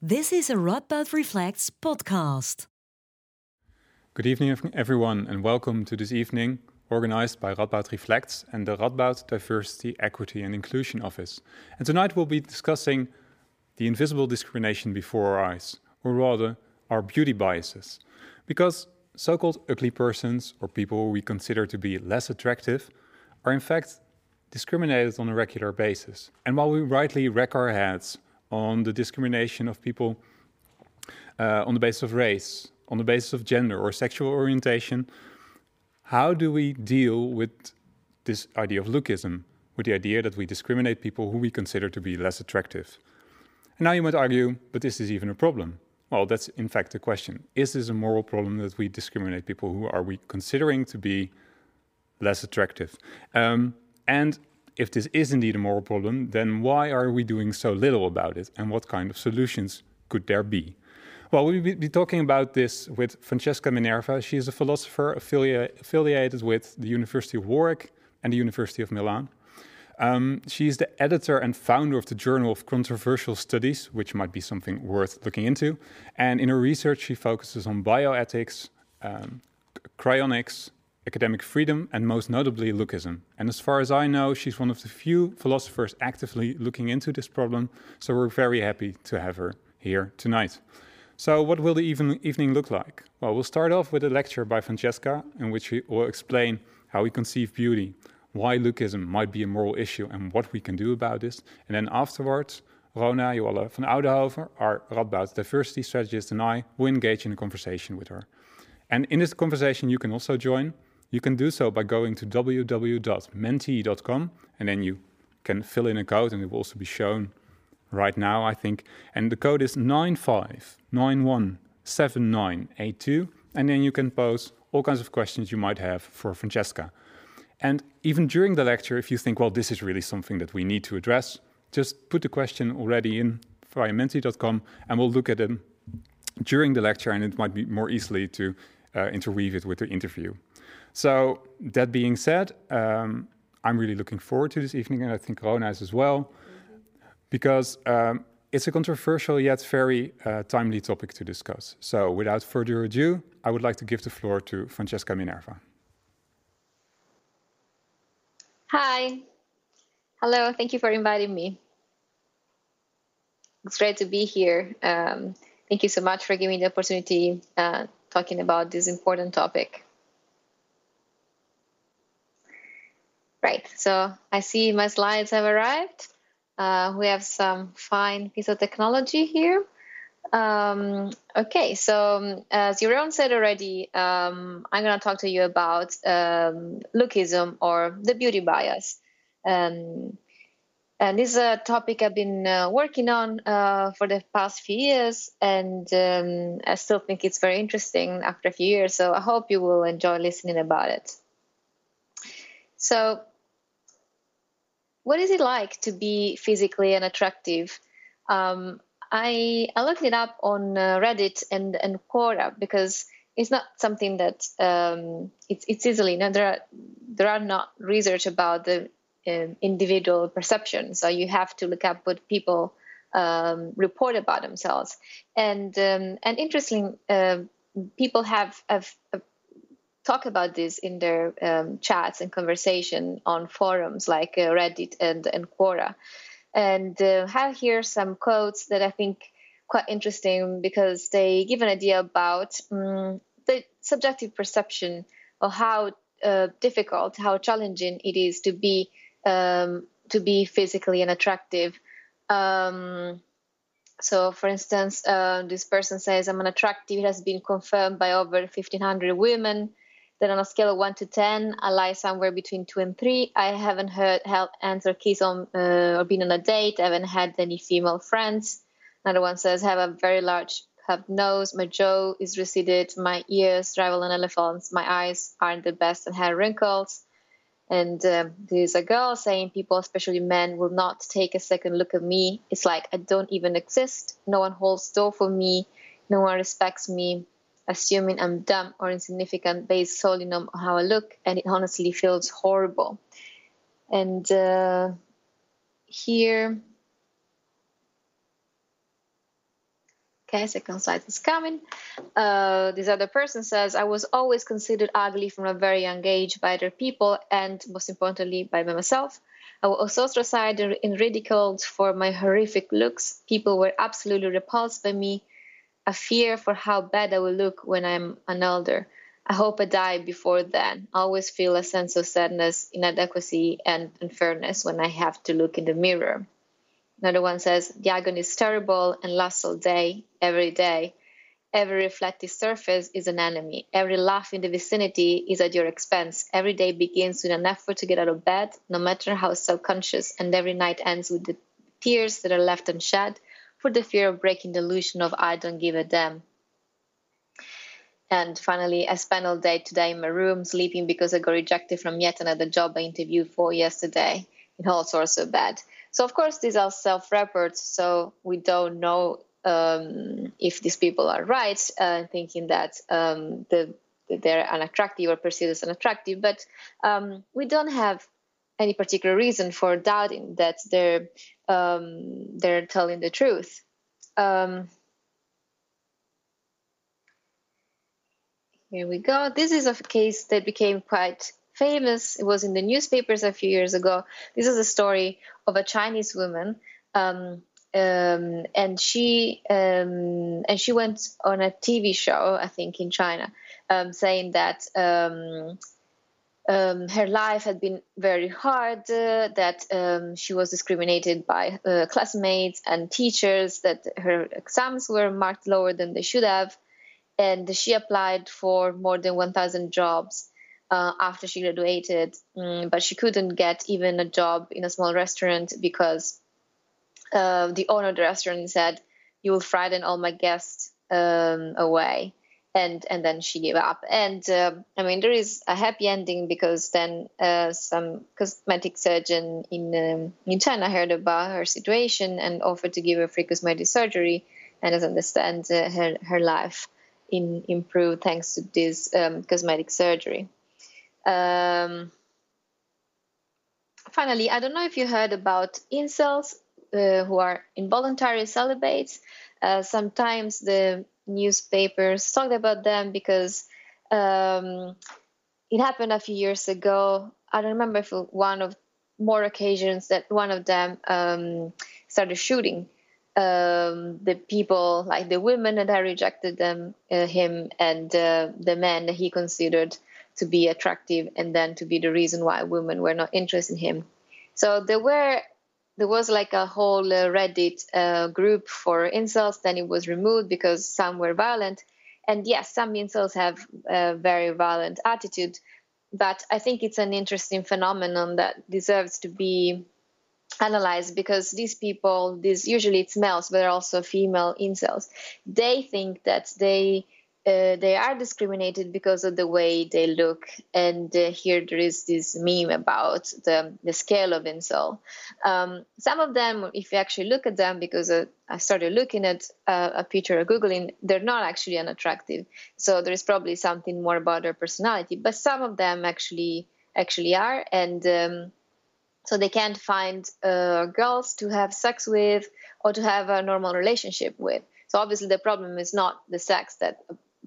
This is a Radboud Reflects podcast. Good evening, everyone, and welcome to this evening organized by Radboud Reflects and the Radboud Diversity, Equity and Inclusion Office. And tonight we'll be discussing the invisible discrimination before our eyes, or rather, our beauty biases. Because so called ugly persons, or people we consider to be less attractive, are in fact discriminated on a regular basis. And while we rightly wreck our heads on the discrimination of people uh, on the basis of race, on the basis of gender or sexual orientation, how do we deal with this idea of lookism, with the idea that we discriminate people who we consider to be less attractive? And now you might argue, but this is even a problem. Well, that's in fact the question. Is this a moral problem that we discriminate people who are we considering to be less attractive? Um, and if this is indeed a moral problem, then why are we doing so little about it? And what kind of solutions could there be? Well, we'll be talking about this with Francesca Minerva. She is a philosopher affiliate, affiliated with the University of Warwick and the University of Milan. Um, she is the editor and founder of the Journal of Controversial Studies, which might be something worth looking into. And in her research, she focuses on bioethics, um, cryonics, academic freedom, and most notably, lookism. And as far as I know, she's one of the few philosophers actively looking into this problem, so we're very happy to have her here tonight. So, what will the even, evening look like? Well, we'll start off with a lecture by Francesca, in which she will explain how we conceive beauty, why lookism might be a moral issue, and what we can do about this. And then afterwards, Rona Joelle van Oudenhoven, our Radboud diversity strategist, and I will engage in a conversation with her. And in this conversation, you can also join. You can do so by going to www.menti.com and then you can fill in a code and it will also be shown right now, I think. And the code is 95917982. And then you can pose all kinds of questions you might have for Francesca. And even during the lecture, if you think, well, this is really something that we need to address, just put the question already in via menti.com and we'll look at them during the lecture and it might be more easily to uh, interweave it with the interview. So, that being said, um, I'm really looking forward to this evening, and I think Rona is as well, because um, it's a controversial yet very uh, timely topic to discuss. So, without further ado, I would like to give the floor to Francesca Minerva. Hi. Hello. Thank you for inviting me. It's great to be here. Um, thank you so much for giving me the opportunity uh, talking about this important topic. Right, so I see my slides have arrived. Uh, we have some fine piece of technology here. Um, okay, so um, as Jeroen said already, um, I'm going to talk to you about um, lookism or the beauty bias. Um, and this is a topic I've been uh, working on uh, for the past few years, and um, I still think it's very interesting after a few years. So I hope you will enjoy listening about it. So, what is it like to be physically unattractive? Um, I I looked it up on uh, Reddit and and Quora because it's not something that um, it's it's easily. You know, there are there are not research about the um, individual perception, so you have to look up what people um, report about themselves. And um, and interesting, uh, people have, have, have talk about this in their um, chats and conversation on forums like uh, Reddit and, and Quora. And uh, have here some quotes that I think quite interesting because they give an idea about um, the subjective perception of how uh, difficult, how challenging it is to be um, to be physically unattractive. Um, so, for instance, uh, this person says, "I'm unattractive." It has been confirmed by over 1,500 women. Then on a scale of one to ten, I lie somewhere between two and three. I haven't heard held hands or kiss on uh, or been on a date. I haven't had any female friends. Another one says, have a very large have nose. My jaw is receded. My ears rival an elephant's. My eyes aren't the best and have wrinkles. And um, there's a girl saying people, especially men, will not take a second look at me. It's like I don't even exist. No one holds door for me. No one respects me assuming I'm dumb or insignificant based solely on how I look, and it honestly feels horrible. And uh, here, Okay, second slide is coming. Uh, this other person says, I was always considered ugly from a very young age by other people and most importantly by myself. I was ostracized and ridiculed for my horrific looks. People were absolutely repulsed by me. A fear for how bad I will look when I'm an elder. I hope I die before then. I always feel a sense of sadness, inadequacy, and unfairness when I have to look in the mirror. Another one says, The agony is terrible and lasts all day, every day. Every reflective surface is an enemy. Every laugh in the vicinity is at your expense. Every day begins with an effort to get out of bed, no matter how self conscious, and every night ends with the tears that are left unshed for the fear of breaking the illusion of I don't give a damn. And finally, I spent all day today in my room sleeping because I got rejected from yet another job I interviewed for yesterday. It all sorts of bad. So of course these are self-reports, so we don't know um, if these people are right, uh, thinking that um, the, they're unattractive or perceived as unattractive. But um, we don't have any particular reason for doubting that they're um, they're telling the truth. Um, here we go. This is a case that became quite famous. It was in the newspapers a few years ago. This is a story of a Chinese woman, um, um, and she um, and she went on a TV show, I think, in China, um, saying that. Um, um, her life had been very hard, uh, that she was discriminated by uh, classmates and teachers, that her exams were marked lower than they should have, and she applied for more than 1,000 jobs uh, after she graduated, um, but she couldn't get even a job in a small restaurant because uh, the owner of the restaurant said, "You will frighten all my guests um, away." And, and then she gave up. And uh, I mean, there is a happy ending because then uh, some cosmetic surgeon in um, in China heard about her situation and offered to give her free cosmetic surgery. And as I understand, uh, her her life in, improved thanks to this um, cosmetic surgery. Um, finally, I don't know if you heard about incels uh, who are involuntary celibates. Uh, sometimes the newspapers talked about them because um, it happened a few years ago. I don't remember if one of more occasions that one of them um, started shooting um, the people, like the women that had rejected them, uh, him, and uh, the men that he considered to be attractive and then to be the reason why women were not interested in him. So there were there was like a whole uh, Reddit uh, group for incels. Then it was removed because some were violent, and yes, some incels have a very violent attitude. But I think it's an interesting phenomenon that deserves to be analyzed because these people, these usually it's males, but also female incels, they think that they uh, they are discriminated because of the way they look. And uh, here there is this meme about the, the scale of incel. Um, some of them, if you actually look at them, because uh, I started looking at uh, a picture of Googling, they're not actually unattractive. So there is probably something more about their personality. But some of them actually actually are, and um, so they can't find uh, girls to have sex with or to have a normal relationship with. So obviously the problem is not the sex that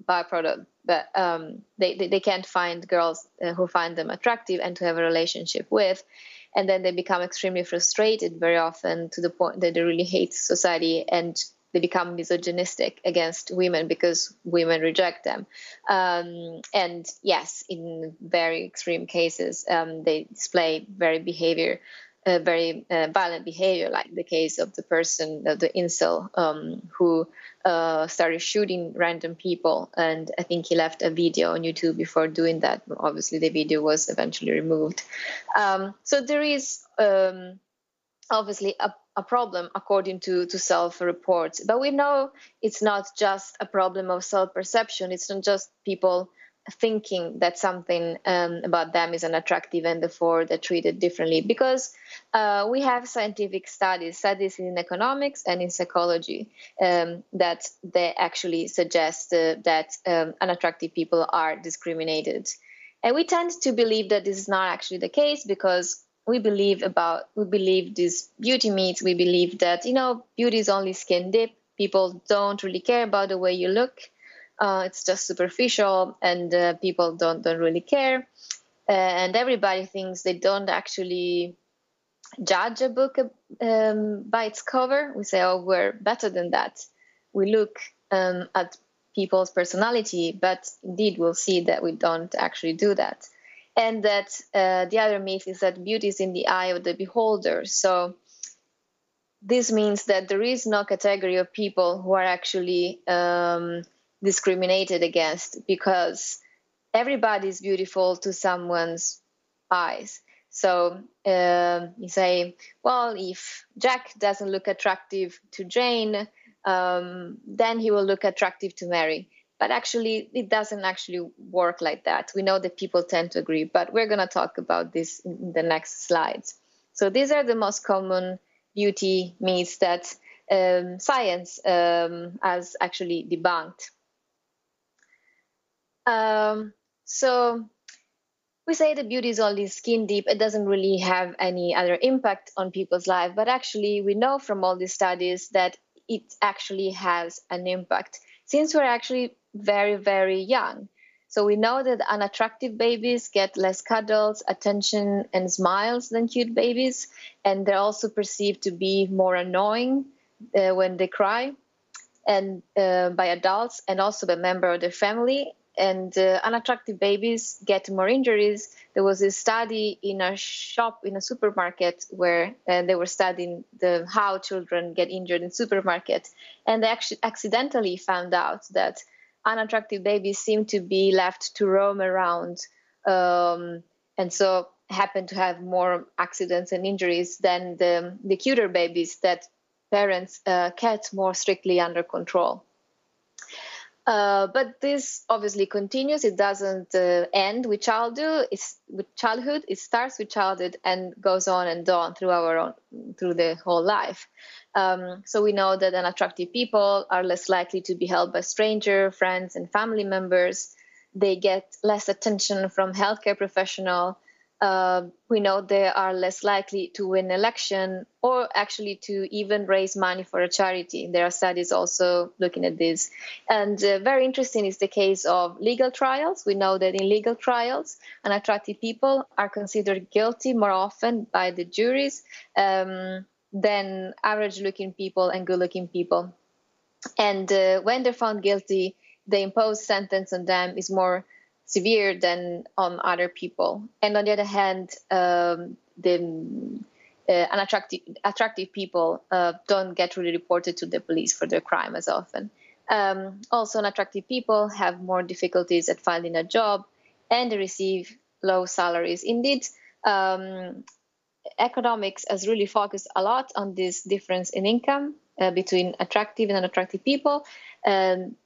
byproduct but um, they, they, they can't find girls uh, who find them attractive and to have a relationship with and then they become extremely frustrated very often to the point that they really hate society and they become misogynistic against women because women reject them. Um, and yes, in very extreme cases, um, they display very behavior very uh, violent behavior, like the case of the person, uh, the incel, um, who uh, started shooting random people. And I think he left a video on YouTube before doing that. Obviously, the video was eventually removed. Um, so there is um, obviously a, a, problem according to, to self reports. But we know it's not just a problem of self perception, it's not just people thinking that something um, about them is unattractive and therefore they're treated differently because uh, we have scientific studies studies in economics and in psychology um, that they actually suggest uh, that um, unattractive people are discriminated and we tend to believe that this is not actually the case because we believe about we believe these beauty myths we believe that you know beauty is only skin deep People don't really care about the way you look. Uh, it's just superficial, and uh, people don't don't really care. Uh, and everybody thinks they don't actually judge a book um, by its cover. We say, "Oh, we're better than that." We look um, at people's personality, but indeed, we'll see that we don't actually do that. And that uh, the other myth is that beauty is in the eye of the beholder. So this means that there is no category of people who are actually um, discriminated against because everybody is beautiful to someone's eyes. So uh, you say, well, if Jack doesn't look attractive to Jane, um, then he will look attractive to Mary. But actually, it doesn't actually work like that. We know that people tend to agree, but we're going to talk about this in the next slides. So these are the most common beauty myths that um, science um, has actually debunked. Um, so we say that beauty is only skin deep. It doesn't really have any other impact on people's life. But actually, we know from all these studies that it actually has an impact since we're actually very, very young. So we know that unattractive babies get less cuddles, attention, and smiles than cute babies. And they're also perceived to be more annoying uh, when they cry and uh, by adults and also by member of their family and uh, unattractive babies get more injuries. There was a study in a shop in a supermarket where uh, they were studying the how children get injured in supermarket, and they actually accidentally found out that unattractive babies seem to be left to roam around, um, and so happen to have more accidents and injuries than the the cuter babies that parents uh, kept more strictly under control. Uh, but this obviously continues. It doesn't uh, end with childhood. It's with childhood. It starts with childhood and goes on and on through our own, through the whole life. Um, so we know that unattractive people are less likely to be helped by stranger, friends, and family members. They get less attention from healthcare professional uh, we know they are less likely to win election or actually to even raise money for a charity. There are studies also looking at this. And uh, very interesting is the case of legal trials. We know that in legal trials, unattractive people are considered guilty more often by the juries um, than average looking people and good looking people. And uh, when they're found guilty, the imposed sentence on them is more severe than on other people. And on the other hand, um, the uh, unattractive attractive people uh, don't get really reported to the police for their crime as often. Um, also, unattractive people have more difficulties at finding a job and they receive low salaries. Indeed, um, economics has really focused a lot on this difference in income uh, between attractive and unattractive people. Um,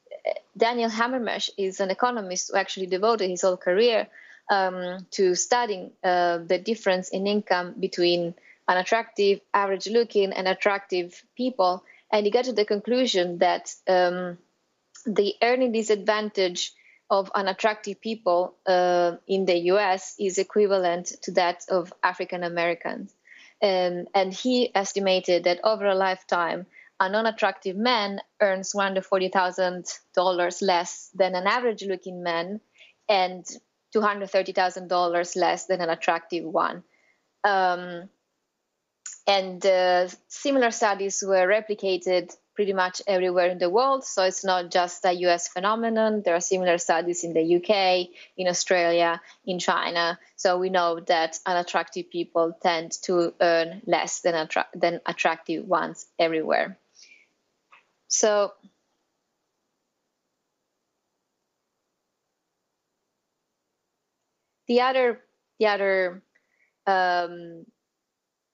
Daniel Hamermesh is an economist who actually devoted his whole career um, to studying uh, the difference in income between unattractive, average looking, and attractive people. And he got to the conclusion that um, the earning disadvantage of unattractive people uh, in the US is equivalent to that of African Americans. Um, and he estimated that over a lifetime, a non-attractive man earns $140,000 less than an average-looking man and $230,000 less than an attractive one. Um, and uh, similar studies were replicated pretty much everywhere in the world. So it's not just a US phenomenon. There are similar studies in the UK, in Australia, in China. So we know that unattractive people tend to earn less than, attra- than attractive ones everywhere. So the other the other um,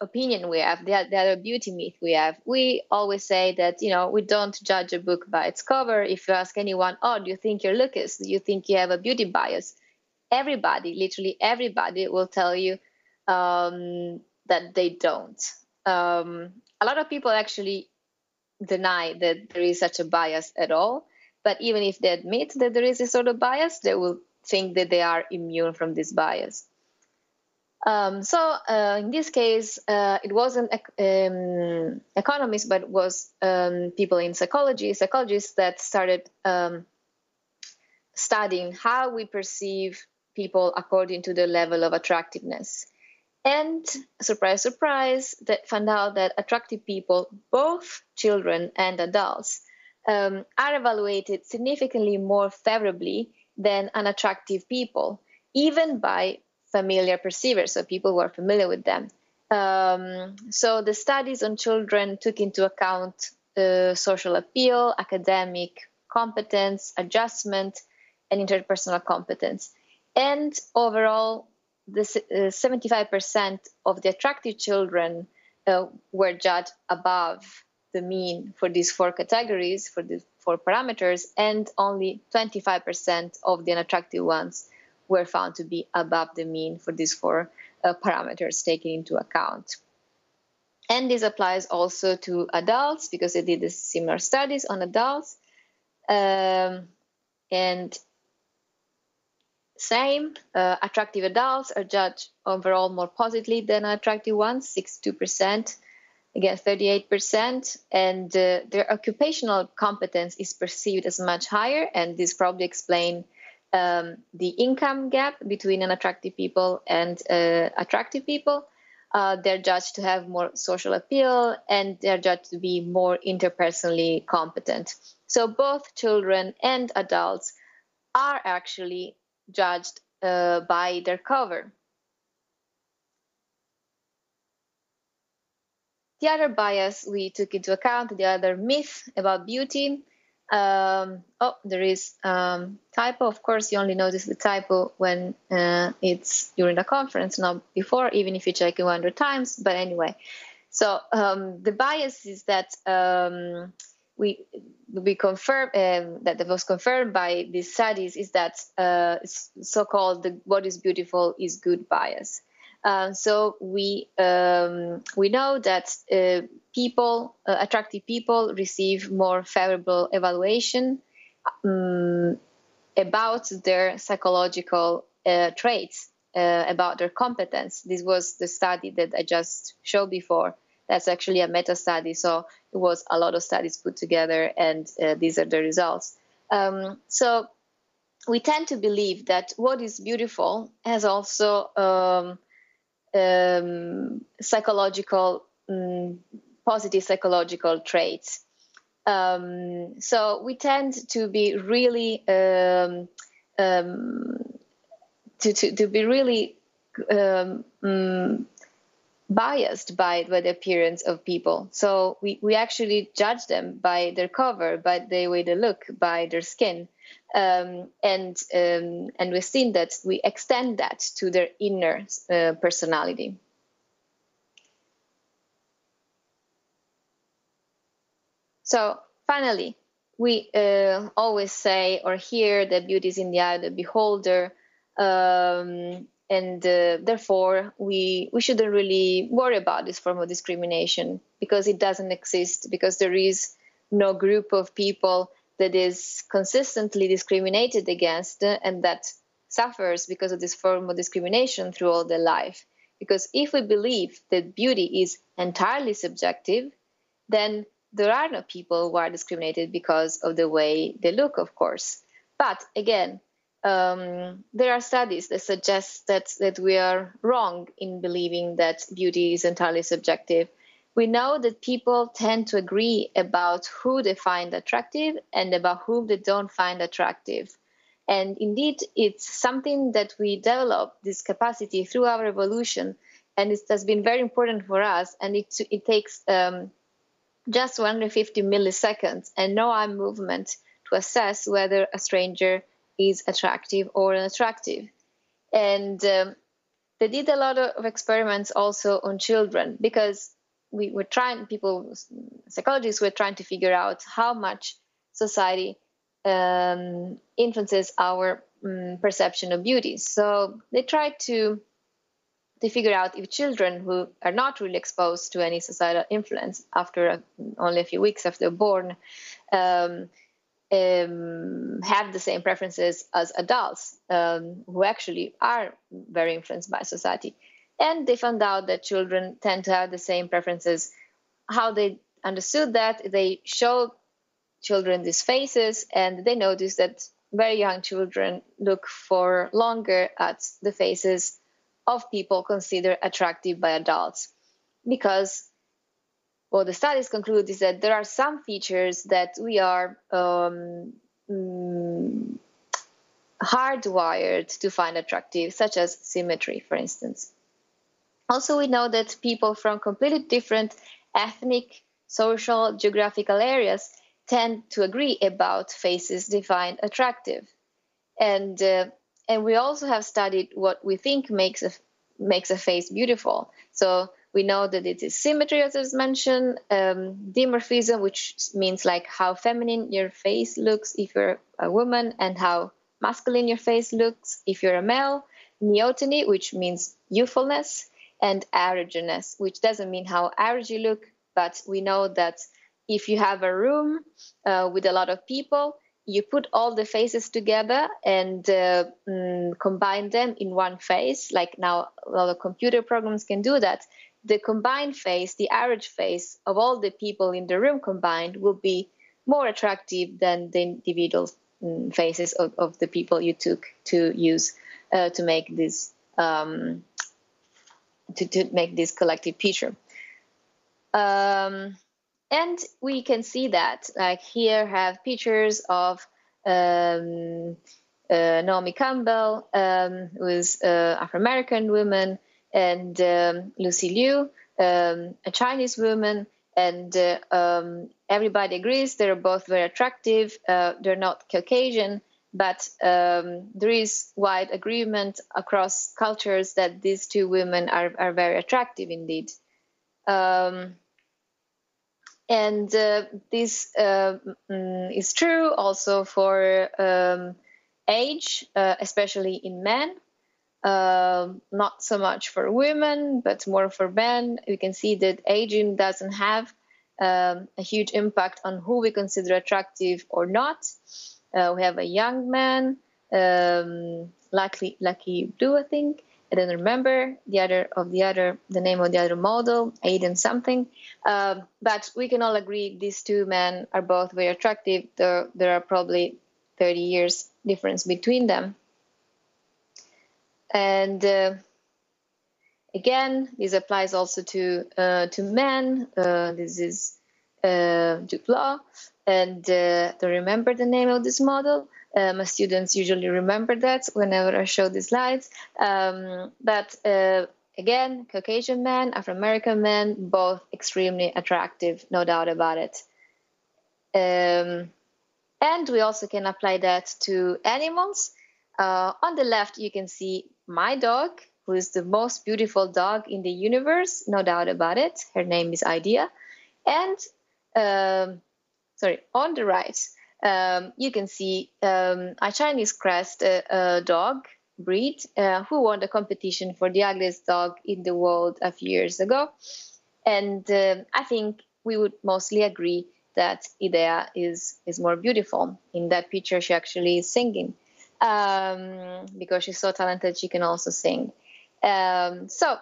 opinion we have, the, the other beauty myth we have, we always say that you know we don't judge a book by its cover. If you ask anyone, oh, do you think you're lookist? Do you think you have a beauty bias? Everybody, literally everybody, will tell you um, that they don't. Um, a lot of people actually deny that there is such a bias at all. But even if they admit that there is a sort of bias, they will think that they are immune from this bias. Um, so uh, in this case, uh, it wasn't um, economists, but was um, people in psychology, psychologists that started um, studying how we perceive people according to the level of attractiveness. And surprise, surprise, that found out that attractive people, both children and adults, um, are evaluated significantly more favorably than unattractive people, even by familiar perceivers, so people who are familiar with them. Um, so the studies on children took into account uh, social appeal, academic competence, adjustment, and interpersonal competence. And overall, the uh, 75% of the attractive children uh, were judged above the mean for these four categories, for the four parameters, and only 25% of the unattractive ones were found to be above the mean for these four uh, parameters taken into account. And this applies also to adults because they did similar studies on adults. Um, and same, uh, attractive adults are judged overall more positively than attractive ones, 62% against 38%. And uh, their occupational competence is perceived as much higher, and this probably explains um, the income gap between unattractive people and uh, attractive people. Uh, they're judged to have more social appeal and they're judged to be more interpersonally competent. So both children and adults are actually judged uh, by their cover. The other bias we took into account, the other myth about beauty, um, oh, there is um, typo. Of course, you only notice the typo when uh, it's during the conference, not before, even if you check it 100 times. But anyway, so um, the bias is that um, we we confirm um, that was confirmed by these studies is that uh, so-called the what is beautiful is good bias. Uh, so we um, we know that uh, people, uh, attractive people, receive more favorable evaluation um, about their psychological uh, traits, about their competence. This was the study that I just showed before. That's actually a meta study, so it was a lot of studies put together, and these are the results. Um, so we tend to believe that what is beautiful has also um, um, psychological, um, positive psychological traits. Um, so we tend to be really um, um, to, to, to be really um, mm, biased by, by the appearance of people. So we, we actually judge them by their cover, by the way they look, by their skin. Um, and um, and we've seen that we extend that to their inner uh, personality. So finally, we uh, always say or hear that beauty is in the eye of the beholder, um, and uh, therefore we we shouldn't really worry about this form of discrimination because it doesn't exist because there is no group of people that is consistently discriminated against and that suffers because of this form of discrimination through all their life. Because if we believe that beauty is entirely subjective, then there are no people who are discriminated because of the way they look, of course. But again, um, there are studies that suggest that, that we are wrong in believing that beauty is entirely subjective we know that people tend to agree about who they find attractive and about whom they don't find attractive. And indeed, it's something that we develop this capacity through our evolution, and it has been very important for us. And it, it takes um, just 150 milliseconds and no eye movement to assess whether a stranger is attractive or unattractive. And um, they did a lot of experiments also on children because we were trying people psychologists were trying to figure out how much society um, influences our um, perception of beauty so they tried to to figure out if children who are not really exposed to any societal influence after a, only a few weeks after born um, um, have the same preferences as adults um, who actually are very influenced by society And they found out that children tend to have the same preferences. How they understood that, they showed children these faces and they noticed that very young children look for longer at the faces of people considered attractive by adults because what the studies conclude is that there are some features that we are um, mm, hardwired to find attractive, such as symmetry, for instance. Also, we know that people from completely different ethnic, social, geographical areas tend to agree about faces defined attractive. And, uh, and we also have studied what we think makes a, makes a face beautiful. So we know that it is symmetry, as was mentioned, um, dimorphism, which means like how feminine your face looks if you're a woman, and how masculine your face looks if you're a male, neoteny, which means youthfulness, and androgynous, which doesn't mean how average you look, but we know that if you have a room uh, with a lot of people, you put all the faces together and uh, mm, combine them in one face. Like now, a lot of computer programs can do that. The combined face, the average face of all the people in the room combined, will be more attractive than the individual mm, faces of, of, the people you took to use uh, to make this um, to, to make this collective picture. Um, and we can see that, like here, have pictures of um, uh, Naomi Campbell, um, who is an Afro American woman, and um, Lucy Liu, um, a Chinese woman. And uh, um, everybody agrees they're both very attractive. Uh, they're not Caucasian, but um, there is wide agreement across cultures that these two women are, are very attractive indeed. Um, and uh, this uh, mm, is true also for um, age, uh, especially in men. Um, not so much for women, but more for men. We can see that aging doesn't have um, a huge impact on who we consider attractive or not. Uh, we have a young man, um, Lucky Lucky Blue, I think. I don't remember the other of the other the name of the other model, Aiden something. Um, but we can all agree these two men are both very attractive. There, there are probably 30 years difference between them. And uh, again, this applies also to uh, to men. Uh, this is uh, Duclos and uh, to remember the name of this model. My students usually remember that whenever I show the slides. Um, but uh, again, Caucasian men, Afro American men, both extremely attractive, no doubt about it. Um, and we also can apply that to animals. Uh, on the left, you can see my dog, who is the most beautiful dog in the universe, no doubt about it. Her name is Idea. And um, sorry, on the right, um, you can see um, a Chinese crest uh, uh, dog breed uh, who won the competition for the ugliest dog in the world a few years ago. And um, I think we would mostly agree that Idea is, is more beautiful. In that picture, she actually is singing um, because she's so talented, she can also sing. Um, so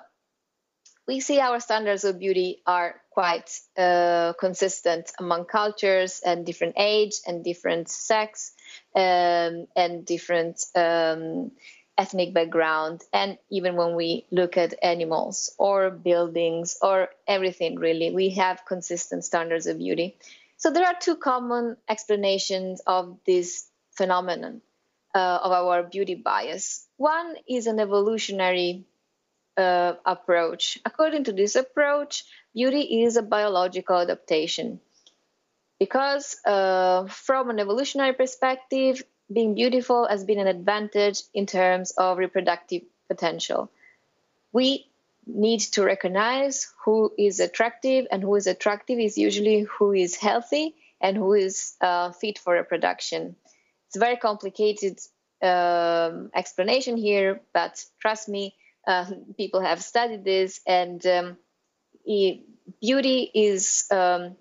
we see our standards of beauty are quite uh, consistent among cultures and different age and different sex um, and different um, ethnic background. And even when we look at animals or buildings or everything really we have consistent standards of beauty. So there are two common explanations of this phenomenon uh, of our beauty bias one is an evolutionary uh, approach. According to this approach, beauty is a biological adaptation. Because uh, from an evolutionary perspective, being beautiful has been an advantage in terms of reproductive potential. We need to recognize who is attractive, and who is attractive is usually who is healthy and who is uh, fit for reproduction. It's a very complicated um, explanation here, but trust me, uh, people have studied this, and um, beauty is um,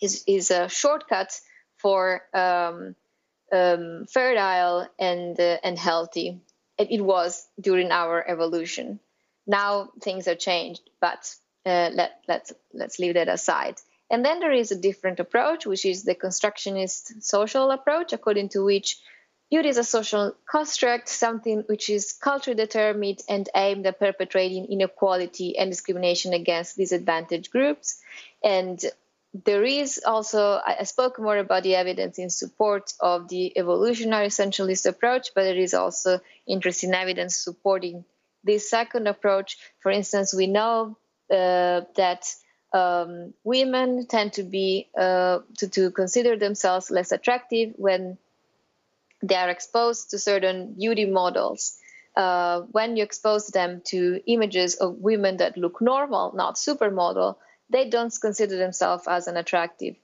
is is a shortcut for um, um fertile and uh, and healthy. It, it, was during our evolution, now things are changed, but uh, let, let's, let's leave that aside. And then there is a different approach, which is the constructionist social approach, according to which beauty is a social construct, something which is culturally determined and aimed at perpetrating inequality and discrimination against disadvantaged groups. And there is also, I spoke more about the evidence in support of the evolutionary essentialist approach, but there is also interesting evidence supporting this second approach. For instance, we know uh, that um, women tend to be uh, to, to consider themselves less attractive when they are exposed to certain beauty models. Uh, when you expose them to images of women that look normal, not supermodel, they don't consider themselves as an attractive.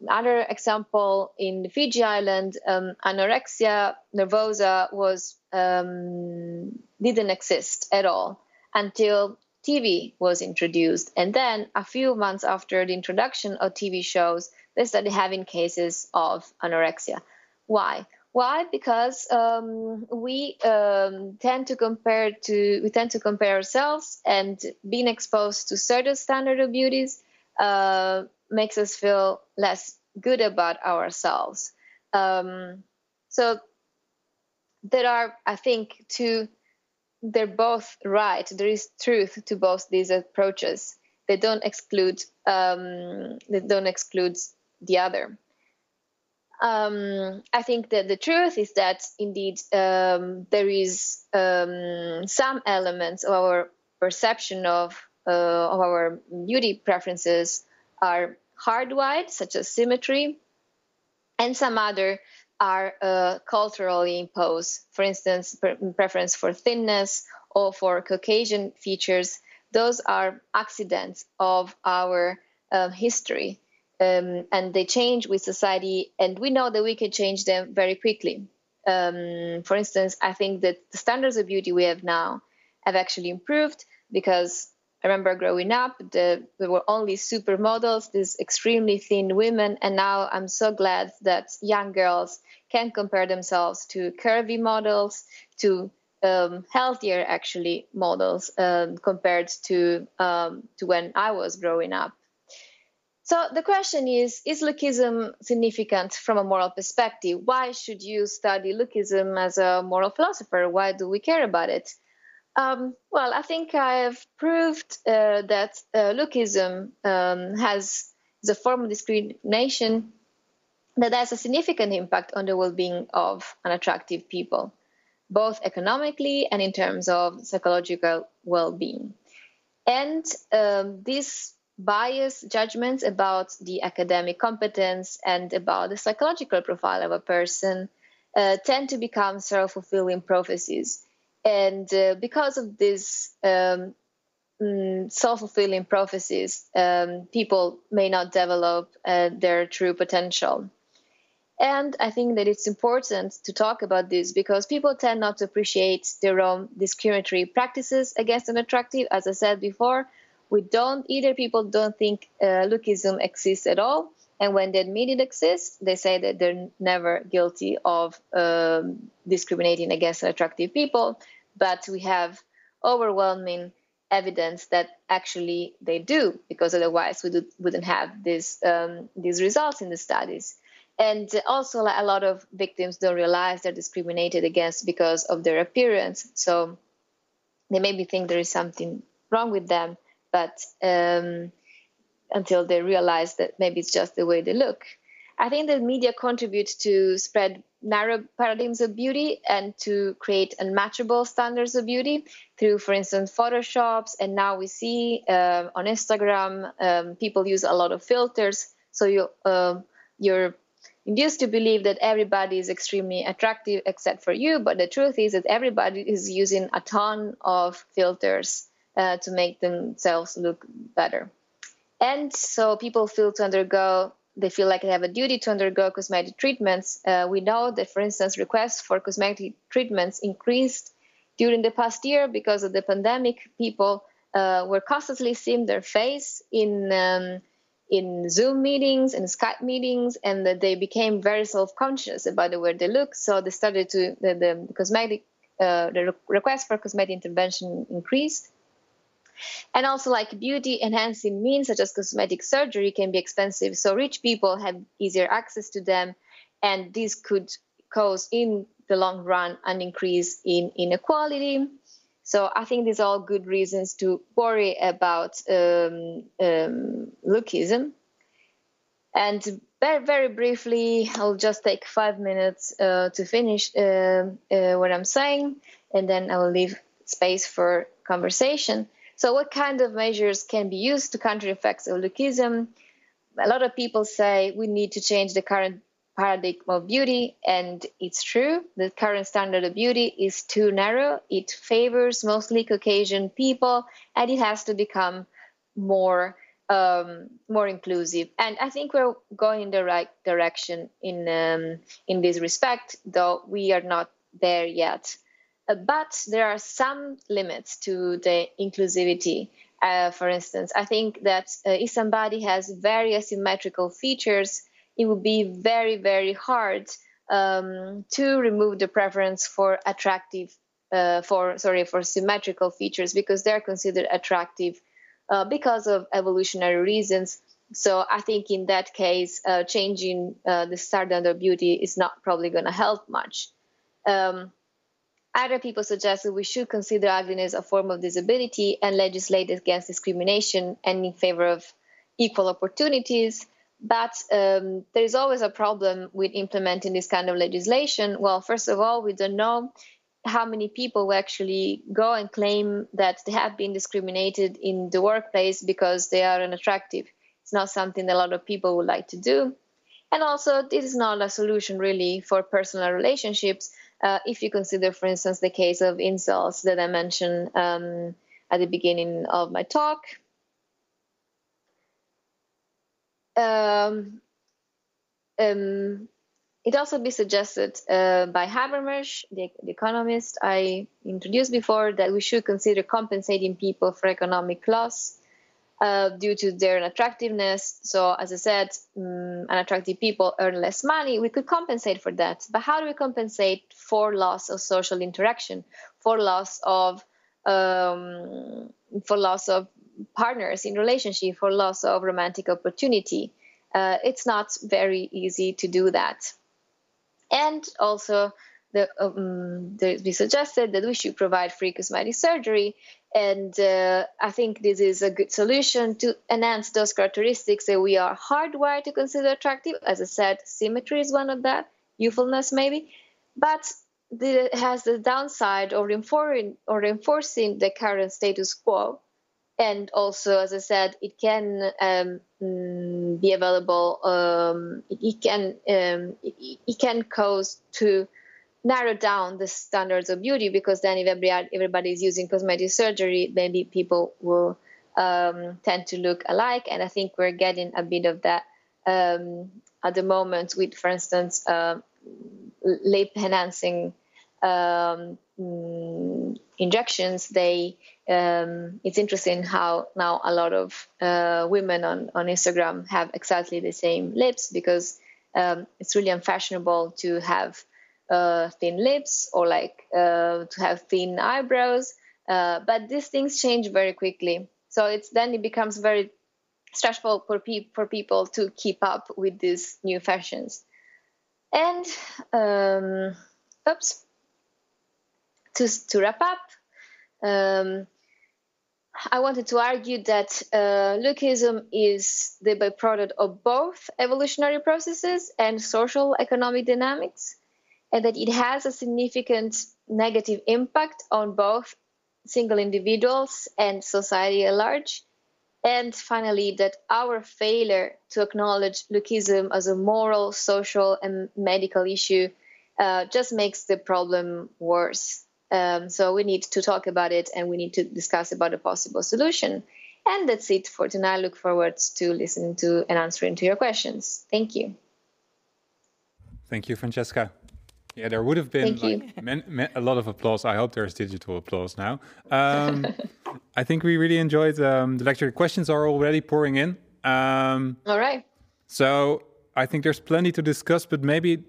Another example in Fiji Island, um, anorexia nervosa was um, didn't exist at all until TV was introduced, and then a few months after the introduction of TV shows, they started having cases of anorexia. Why? Why? Because um, we um, tend to compare to we tend to compare ourselves, and being exposed to certain standard of beauties uh, makes us feel less good about ourselves. Um, so there are, I think, two. They're both right. There is truth to both these approaches. They don't exclude. Um, they don't exclude the other um, I think that the truth is that indeed um, there is um, some elements of our perception of uh, of our beauty preferences are hardwired, such as symmetry, and some other are uh, culturally imposed. For instance, preference for thinness or for Caucasian features; those are accidents of our uh, history um, and they change with society, and we know that we can change them very quickly. Um, for instance, I think that the standards of beauty we have now have actually improved because I remember growing up, the, there were only supermodels, these extremely thin women, and now I'm so glad that young girls can compare themselves to curvy models, to um, healthier actually models um, compared to um, to when I was growing up. So the question is Is lookism significant from a moral perspective? Why should you study lookism as a moral philosopher? Why do we care about it? Um, well, I think I have proved uh, that uh, lookism um, has the form of discrimination that has a significant impact on the well-being of unattractive people, both economically and in terms of psychological well-being. And um, this bias judgments about the academic competence and about the psychological profile of a person uh, tend to become self fulfilling prophecies. And uh, because of these um, mm, self fulfilling prophecies, um, people may not develop uh, their true potential. And I think that it's important to talk about this because people tend not to appreciate their own discriminatory practices against an attractive, as I said before, we don't either people don't think uh, lookism exists at all. And when they admit it exists they say that they're never guilty of um, discriminating against attractive people but we have overwhelming evidence that actually they do because otherwise we wouldn't have this, um, these results in the studies and also a lot of victims don't realize they're discriminated against because of their appearance so they maybe think there is something wrong with them but um, until they realize that maybe it's just the way they look. I think that media contribute to spread narrow paradigms of beauty and to create unmatchable standards of beauty through, for instance, photoshops. And now we see uh, on Instagram um, people use a lot of filters, so you uh, you're induced to believe that everybody is extremely attractive except for you. But the truth is that everybody is using a ton of filters uh, to make themselves look better. And so people feel to undergo, they feel like they have a duty to undergo cosmetic treatments. Uh, we know that, for instance, requests for cosmetic treatments increased during the past year because of the pandemic. People uh, were constantly seeing their face in um, in Zoom meetings and Skype meetings, and that they became very self-conscious about the way they look. So they started to the, the cosmetic uh, the request for cosmetic intervention increased And also, like beauty enhancing means such as cosmetic surgery can be expensive, so rich people have easier access to them, and this could cause, in the long run, an increase in inequality. So I think these are all good reasons to worry about um, um, lookism. And very, very briefly, I'll just take five minutes uh, to finish uh, uh, what I'm saying, and then I will leave space for conversation. So, what kind of measures can be used to counter effects of lookism? A lot of people say we need to change the current paradigm of beauty, and it's true. The current standard of beauty is too narrow. It favors mostly Caucasian people, and it has to become more um, more inclusive. And I think we're going in the right direction in um, in this respect, though we are not there yet. Uh, but there are some limits to the inclusivity. Uh, for instance, I think that uh, if somebody has very asymmetrical features, it would be very, very hard um, to remove the preference for attractive, uh, for sorry, for symmetrical features because they're considered attractive uh, because of evolutionary reasons. So I think in that case, uh, changing the standard of beauty is not probably going to help much. Um, other people suggest that we should consider ugliness a form of disability and legislate against discrimination and in favor of equal opportunities. But um, there is always a problem with implementing this kind of legislation. Well, first of all, we don't know how many people will actually go and claim that they have been discriminated in the workplace because they are unattractive. It's not something that a lot of people would like to do. And also, this is not a solution really for personal relationships. Uh, if you consider, for instance, the case of incels that I mentioned um, at the beginning of my talk. Um, um, it also be suggested uh, by Hamermesh, the, the, economist I introduced before, that we should consider compensating people for economic loss uh, due to their unattractiveness. So, as I said, um, unattractive people earn less money. We could compensate for that. But how do we compensate for loss of social interaction, for loss of um, for loss of partners in relationship, for loss of romantic opportunity? Uh, it's not very easy to do that. And also, the, um, we suggested that we should provide free cosmetic surgery. And uh, I think this is a good solution to enhance those characteristics that we are hardwired to consider attractive. As I said, symmetry is one of that, youthfulness maybe. But it has the downside of reinforcing, or reinforcing the current status quo and also as i said it can um, mm, be available um, it, it, can um, it, it, can cause to narrow down the standards of beauty because then if everybody, is using cosmetic surgery maybe people will um, tend to look alike. And i think we're getting a bit of that um, at the moment with for instance uh, lip enhancing um, mm, injections, they um, it's interesting how now a lot of uh, women on, on Instagram have exactly the same lips because um, it's really unfashionable to have uh, thin lips or like uh, to have thin eyebrows. Uh, but these things change very quickly, so it's then it becomes very stressful for, pe- for people to keep up with these new fashions. And um, oops, to, to wrap up, um, I wanted to argue that uh, lookism is the byproduct of both evolutionary processes and social economic dynamics, and that it has a significant negative impact on both single individuals and society at large. And finally, that our failure to acknowledge lookism as a moral, social, and medical issue uh, just makes the problem worse. Um, so we need to talk about it and we need to discuss about a possible solution. And that's it for tonight. I look forward to listening to and answering to your questions. Thank you. Thank you, Francesca. Yeah, there would have been like, man, man, a lot of applause. I hope there's digital applause now. Um, I think we really enjoyed um, the lecture. Questions are already pouring in. Um, All right. So I think there's plenty to discuss, but maybe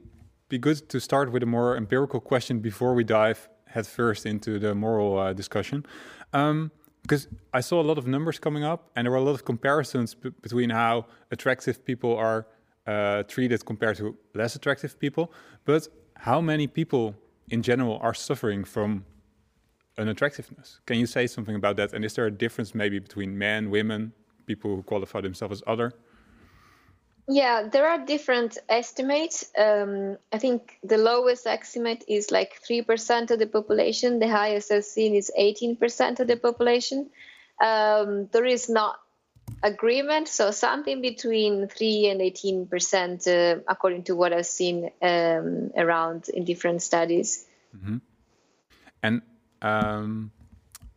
be good to start with a more empirical question before we dive headfirst into the moral uh, discussion. Um, because I saw a lot of numbers coming up, and there were a lot of comparisons between how attractive people are uh, treated compared to less attractive people. But how many people in general are suffering from unattractiveness? Can you say something about that? And is there a difference maybe between men, women, people who qualify themselves as other? Yeah, there are different estimates. Um, I think the lowest estimate is like 3% of the population. The highest I've seen is 18% of the population. Um, there is not agreement, so something between 3 and 18%, uh, according to what I've seen um, around in different studies. Mm-hmm. And um,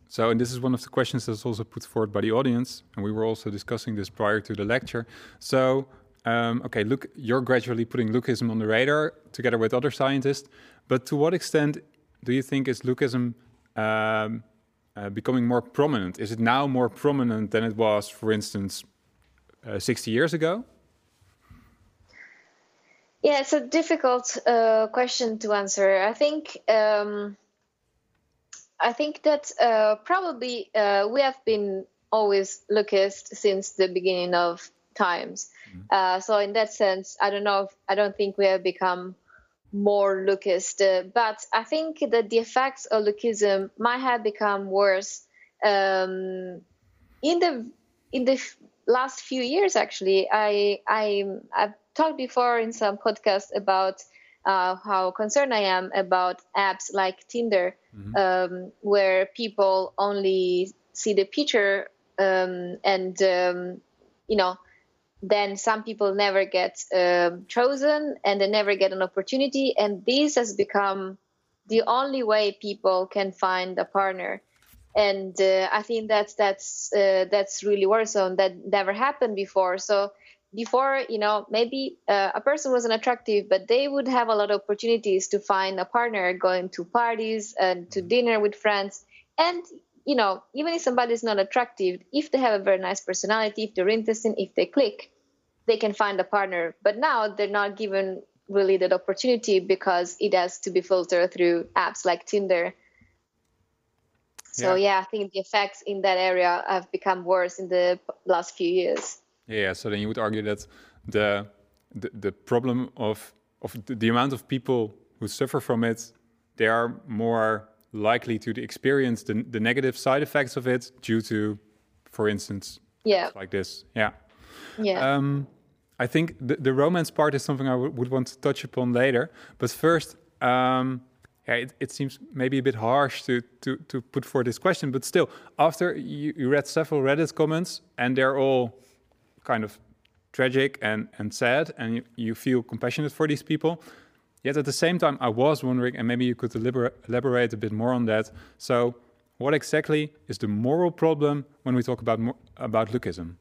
so, and this is one of the questions that's also put forward by the audience, and we were also discussing this prior to the lecture. So, um, okay, look, you're gradually putting lookism on the radar together with other scientists, but to what extent do you think is lookism um, uh, becoming more prominent? Is it now more prominent than it was, for instance, uh, 60 years ago? Yeah, it's a difficult uh, question to answer. I think um, I think that uh, probably uh, we have been always lookist since the beginning of times. Mm-hmm. Uh, so in that sense, I don't know. If, I don't think we have become more lookist, uh, but I think that the effects of lookism might have become worse um, in the in the last few years. Actually, I I I've talked before in some podcasts about uh, how concerned I am about apps like Tinder, mm-hmm. um, where people only see the picture um, and um, you know then some people never get uh, chosen and they never get an opportunity. And this has become the only way people can find a partner. And uh, i think that's that's uh, that's really worrisome. That never happened before. So before you know maybe uh, a person wasn't attractive but they would have a lot of opportunities to find a partner going to parties and to dinner with friends. And you know, even if somebody is not attractive, if they have a very nice personality, if they're interesting, if they click, they can find a partner. But now they're not given really that opportunity because it has to be filtered through apps like Tinder. So yeah. yeah, I think the effects in that area have become worse in the last few years. Yeah, so then you would argue that the the, the problem of of the, the amount of people who suffer from it, they are more likely to experience the, the negative side effects of it due to, for instance, yeah, like this. Yeah. Yeah. Um, I think the, the romance part is something I would want to touch upon later. But first, um, yeah, it, it, seems maybe a bit harsh to, to, to put for this question, but still, after you, you read several Reddit comments and they're all kind of tragic and, and sad, and you, you feel compassionate for these people, Yet at the same time, I was wondering, and maybe you could elaborate a bit more on that. So, what exactly is the moral problem when we talk about about lookism?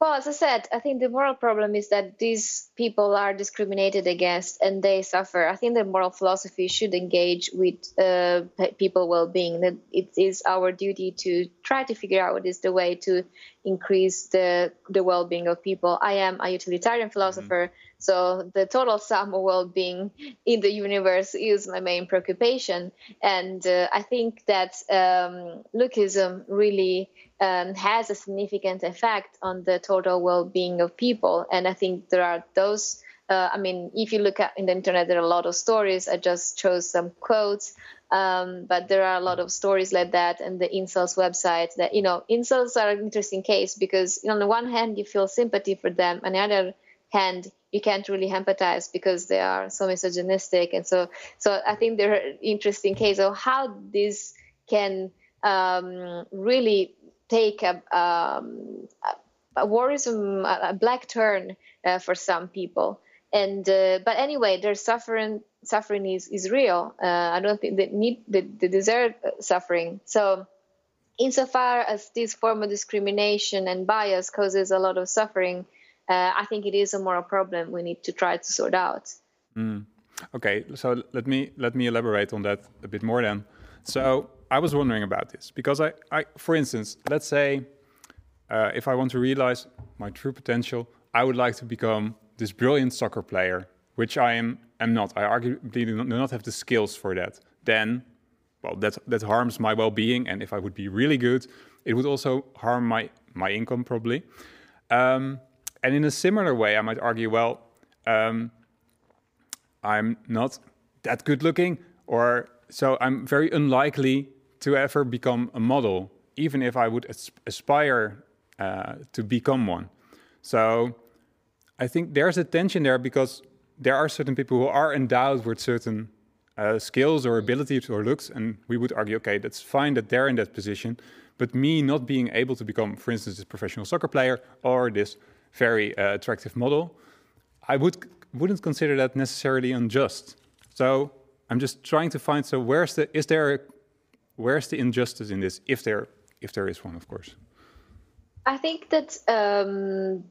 Well, as I said, I think the moral problem is that these people are discriminated against and they suffer. I think the moral philosophy should engage with uh, people well-being. That it is our duty to try to figure out what is the way to increase the the well-being of people. I am a utilitarian philosopher. Mm-hmm so the total sum of well-being in the universe is my main preoccupation, and uh, I think that um, lookism really um, has a significant effect on the total well-being of people. And I think there are those. Uh, I mean, if you look at in the internet, there are a lot of stories. I just chose some quotes. Um, but there are a lot of stories like that and the incels website that you know incels are an interesting case because on the one hand you feel sympathy for them on the other hand you can't really empathize because they are so misogynistic. And so so i think they're an interesting case of how this can um, really take a, um, a, worrisome a black turn uh, for some people. And uh, but anyway their suffering suffering is is real. Uh, i don't think they need they, they deserve suffering. So insofar as this form of discrimination and bias causes a lot of suffering uh, I think it is a moral problem we need to try to sort out. Mm. Okay, so let me let me elaborate on that a bit more then. So I was wondering about this because I, I for instance, let's say uh, if I want to realize my true potential, I would like to become this brilliant soccer player, which I am am not. I arguably do not have the skills for that. Then well, that that harms my well-being. And if I would be really good, it would also harm my my income probably. Um, and in a similar way, I might argue, well, um, I'm not that good looking, or so I'm very unlikely to ever become a model, even if I would aspire uh, to become one. So I think there's a tension there because there are certain people who are endowed with certain uh, skills or abilities or looks, and we would argue, okay, that's fine that they're in that position, but me not being able to become, for instance, this professional soccer player or this very uh, attractive model, I would wouldn't consider that necessarily unjust. So I'm just trying to find. So where's the is there a, where's the injustice in this? If there if there is one, of course. I think that um,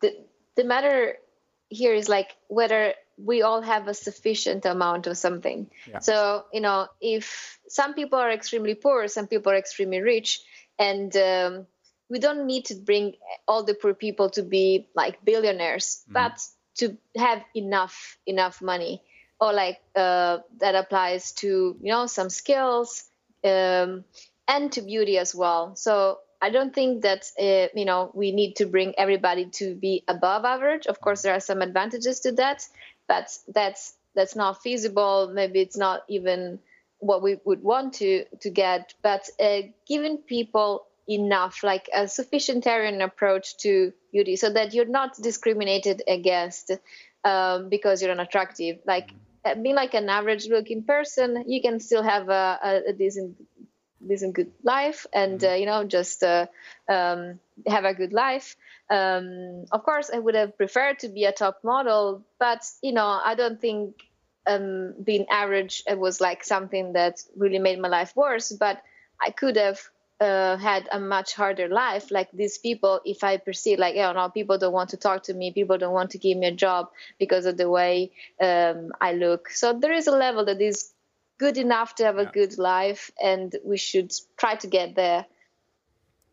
the the matter here is like whether we all have a sufficient amount of something. Yeah. So you know, if some people are extremely poor, some people are extremely rich, and um, we don't need to bring all the poor people to be like billionaires, mm. but to have enough enough money. Or like uh, that applies to you know some skills um, and to beauty as well. So i don't think that uh, you know we need to bring everybody to be above average. Of course there are some advantages to that but that's that's not feasible. Maybe it's not even what we would want to to get. But uh, giving people enough like a sufficientarian approach to beauty so that you're not discriminated against um, because you're unattractive like uh, being like an average looking person, you can still have a, a decent, decent good life, and mm-hmm. uh, you know just uh, um, have a good life. Um, of course, I would have preferred to be a top model, but you know I don't think um, being average was like something that really made my life worse. But I could have uh, had a much harder life like these people if i perceive like oh no people don't want to talk to me people don't want to give me a job because of the way um, i look. So there is a level that is good enough to have a good life and we should try to get there.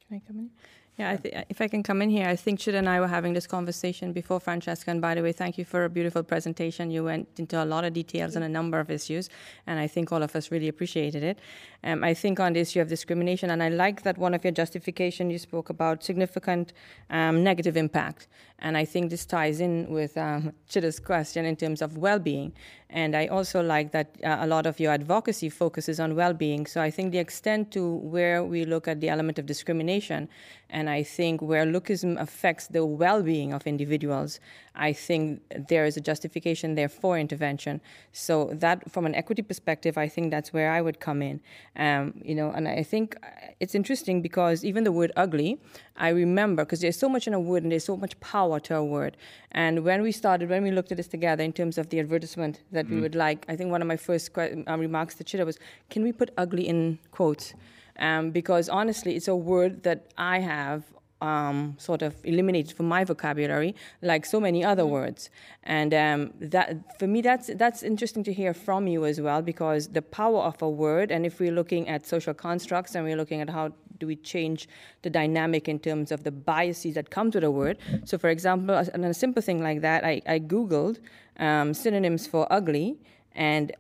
Can i come in yeah, I th- if I can come in here, I think Chit and I were having this conversation before, Francesca. And by the way, thank you for a beautiful presentation. You went into a lot of details on a number of issues, and I think all of us really appreciated it. Um, I think on the issue of discrimination, and I like that one of your justification you spoke about significant um, negative impact. And I think this ties in with um, Chita's question in terms of well-being. And I also like that uh, a lot of your advocacy focuses on well-being. So I think the extent to where we look at the element of discrimination, and I think where lookism affects the well-being of individuals, I think there is a justification there for intervention. So that, from an equity perspective, I think that's where I would come in. Um, you know, and I think it's interesting because even the word ugly, I remember because there's so much in a word and there's so much power to a word. And when we started, when we looked at this together in terms of the advertisement that mm. we would like, I think one of my first que- um, remarks to Chita was, "Can we put ugly in quotes?" Um, because honestly, it's a word that I have um, sort of eliminated from my vocabulary, like so many other mm-hmm. words. And um, that, for me, that's that's interesting to hear from you as well, because the power of a word, and if we're looking at social constructs and we're looking at how do we change the dynamic in terms of the biases that come to the word. So, for example, a, a simple thing like that, I, I googled um, synonyms for ugly, and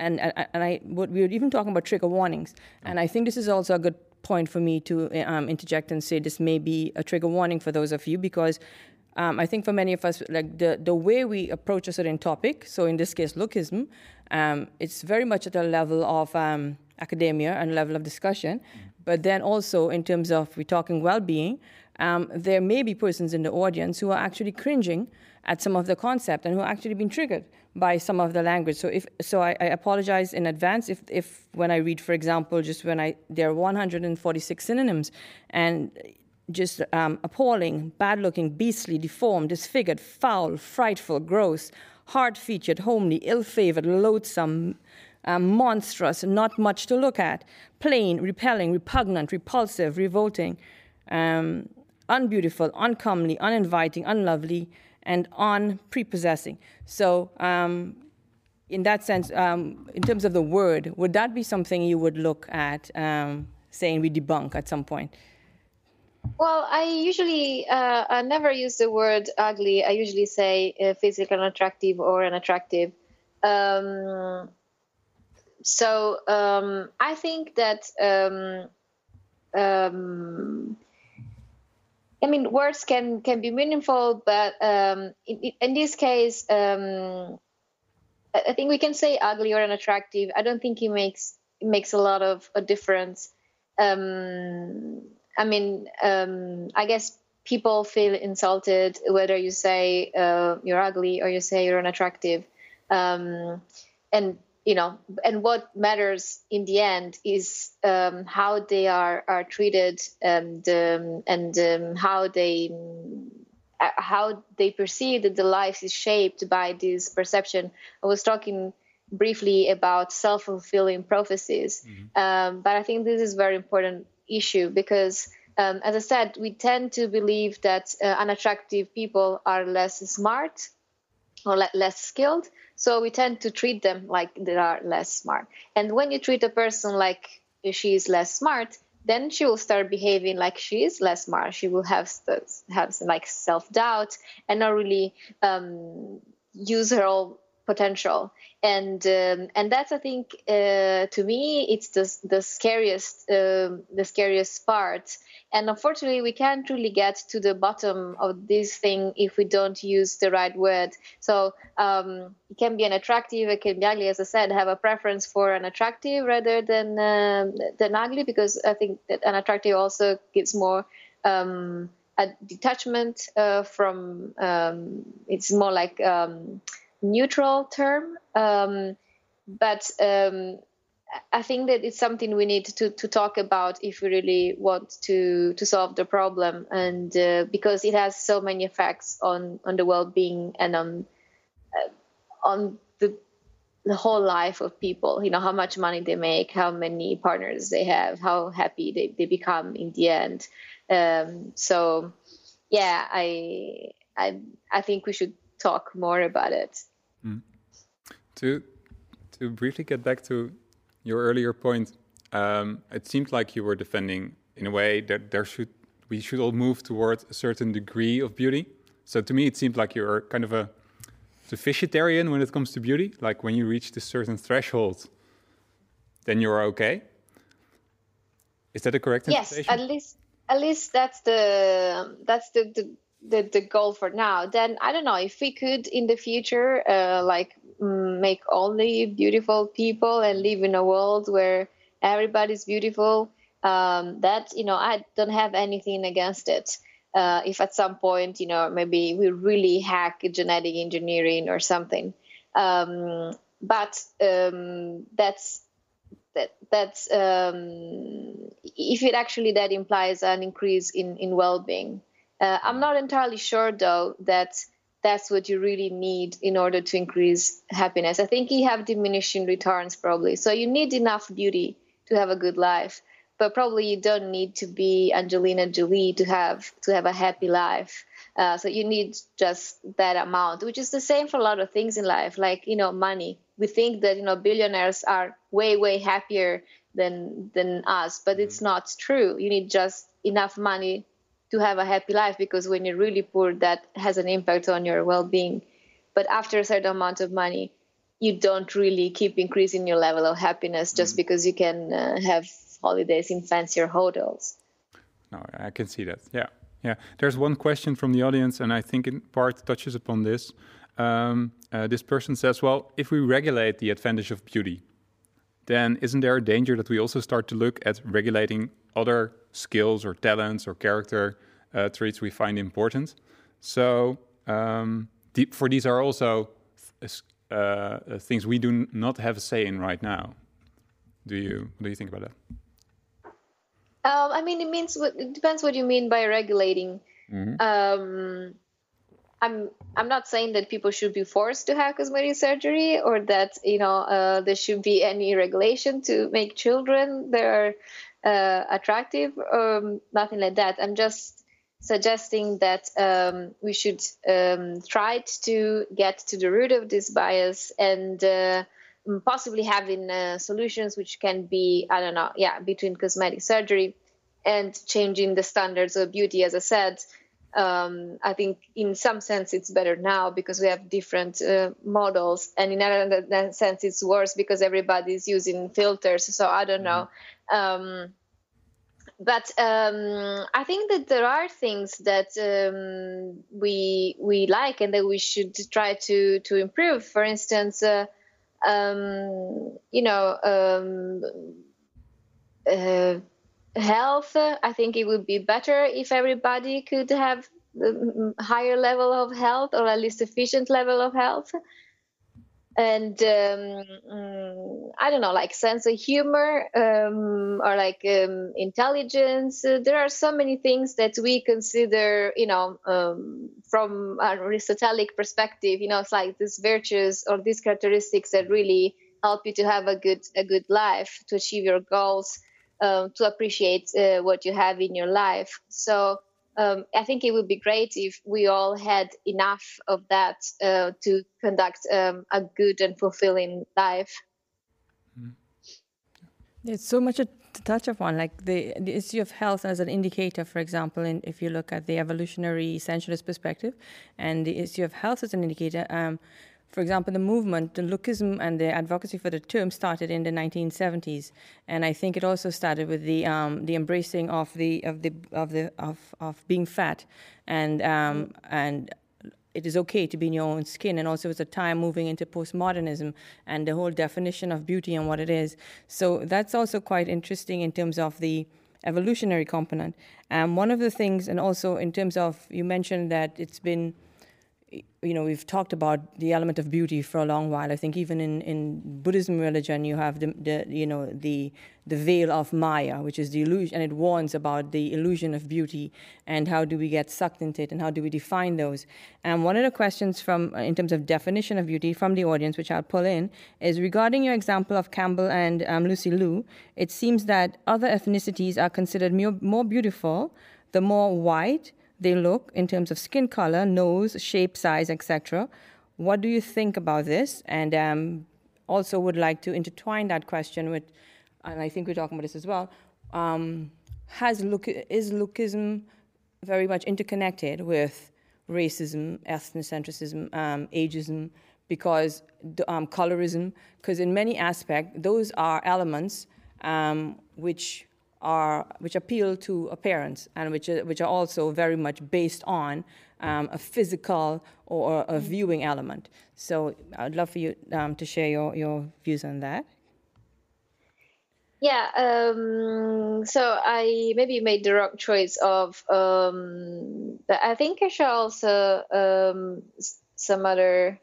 and and I would, we were even talking about trigger warnings, and I think this is also a good point for me to um, interject and say this may be a trigger warning for those of you because um, I think for many of us, like the, the way we approach a certain topic, so in this case, lookism, um, it's very much at a level of um, academia and level of discussion. But then also, in terms of we're talking well being, um, there may be persons in the audience who are actually cringing at some of the concept and who are actually being triggered by some of the language. So if so, I, I, apologize in advance if, if when I read, for example, just when I there are 146 synonyms and just um, appalling, bad-looking, beastly, deformed, disfigured, foul, frightful, gross, hard-featured, homely, ill-favored, loathsome, um, monstrous, not much to look at, plain, repelling, repugnant, repulsive, revolting, um, unbeautiful, uncomely, uninviting, unlovely, and unprepossessing. So, um, in that sense, um, in terms of the word, would that be something you would look at um, saying we debunk at some point? Well, I usually uh, I never use the word ugly. I usually say uh, physical unattractive or unattractive. Um, so um, I think that um, um, I mean words can can be meaningful, but um, in, in, this case, um, I think we can say ugly or unattractive. I don't think it makes it makes a lot of a difference. Um, I mean, I guess people feel insulted whether you say uh, you're ugly or you say you're unattractive um, and you know and what matters in the end is um, how they are are treated and um, and um, how they uh, how they perceive that the life is shaped by this perception i was talking briefly about self-fulfilling prophecies mm-hmm. Um, but i think this is a very important issue because um, as I said, we tend to believe that uh, unattractive people are less smart or le- less skilled. So we tend to treat them like they are less smart. And when you treat a person like she is less smart, then she will start behaving like she is less smart. She will have have like self doubt and not really um, use her whole potential. And um, and that's I think uh, to me it's the the scariest uh, the scariest part. And unfortunately we can't really get to the bottom of this thing if we don't use the right word. So um, it can be an attractive it can be ugly. As I said have a preference for an attractive rather than uh, than ugly because I think that an attractive also gives more um, a detachment uh, from um, it's more like um, neutral term, um, but um, I think that it's something we need to, to talk about if we really want to to solve the problem, and uh, because it has so many effects on on the well-being and on uh, on the the whole life of people. You know how much money they make, how many partners they have, how happy they, they become in the end. Um, so, yeah, I I I think we should talk more about it. Mm. To to briefly get back to your earlier point, um, it seemed like you were defending, in a way, that there should we should all move towards a certain degree of beauty. So to me, it seemed like you're kind of a sufficientarian when it comes to beauty. Like when you reach this certain threshold, then you're okay. Is that a correct answer? yes, at least at least that's the that's the, the the, the goal for now. Then i don't know if we could in the future uh, like mm, make only beautiful people and live in a world where everybody's beautiful um, that you know i don't have anything against it. Uh, if at some point you know maybe we really hack genetic engineering or something. Um, but um, that's that that's um, if it actually that implies an increase in in well-being uh, I'm not entirely sure, though, that that's what you really need in order to increase happiness. I think you have diminishing returns, probably. So you need enough beauty to have a good life, but probably you don't need to be Angelina Jolie to have to have a happy life. Uh, so you need just that amount, which is the same for a lot of things in life, like you know money. We think that you know billionaires are way way happier than than us, but it's not true. You need just enough money to have a happy life because when you're really poor that has an impact on your well-being. But after a certain amount of money you don't really keep increasing your level of happiness just mm. because you can uh, have holidays in fancier hotels. No i can see that. Yeah yeah. There's one question from the audience and i think in part touches upon this. Um, uh, this person says well if we regulate the advantage of beauty then isn't there a danger that we also start to look at regulating other skills or talents or character uh, traits we find important. So um, for these are also uh, uh, things we do not have a say in right now. Do you? What do you think about that? Um, I mean, it means it depends what you mean by regulating. Mm-hmm. Um, I'm I'm not saying that people should be forced to have cosmetic surgery or that you know uh, there should be any regulation to make children. There are uh, attractive um, nothing like that i'm just suggesting that um, we should um, try to get to the root of this bias and uh, possibly having uh, solutions which can be i don't know yeah between cosmetic surgery and changing the standards of beauty as i said um, I think in some sense it's better now because we have different uh, models, and in another sense it's worse because everybody's using filters. So I don't know. Um, but um, I think that there are things that um, we we like and that we should try to to improve. For instance, uh, um, you know, um, uh, health. I think it would be better if everybody could have higher level of health or at least sufficient level of health and um, mm, I don't know, like sense of humor um, or like um, intelligence. There are so many things that we consider, you know, um, from an Aristotelic perspective. You know, it's like these virtues or these characteristics that really help you to have a good a good life, to achieve your goals, um, to appreciate uh, what you have in your life. So um, I think it would be great if we all had enough of that uh, to conduct um, a good and fulfilling life. There's so much to touch upon, like the, the issue of health as an indicator, for example, if you look at the evolutionary essentialist perspective, and the issue of health as an indicator. Um, for example, the movement, the lookism and the advocacy for the term started in the 1970s, and I think it also started with the um, the embracing of the of the of the of, of being fat, and um, and it is okay to be in your own skin, and also it's a time moving into postmodernism and the whole definition of beauty and what it is. So that's also quite interesting in terms of the evolutionary component. Um, one of the things, and also in terms of you mentioned that it's been you know, we've talked about the element of beauty for a long while. I think even in, in Buddhism religion, you have the, the you know the the veil of Maya, which is the illusion, and it warns about the illusion of beauty and how do we get sucked into it and how do we define those. And one of the questions from in terms of definition of beauty from the audience, which I'll pull in, is regarding your example of Campbell and um, Lucy Liu. It seems that other ethnicities are considered more, more beautiful the more white they look in terms of skin color, nose, shape, size, etc. What do you think about this? And um, also would like to intertwine that question with, and I think we're talking about this as well. Um, has look is lookism very much interconnected with racism, ethnocentrism, um, ageism, because um, colorism? Because in many aspects, those are elements um, which are which appeal to appearance and which are, which are also very much based on um, a physical or a viewing element. So I'd love for you um, to share your, your views on that. Yeah, um, so I maybe made the wrong choice of. Um, I think I should also um, some other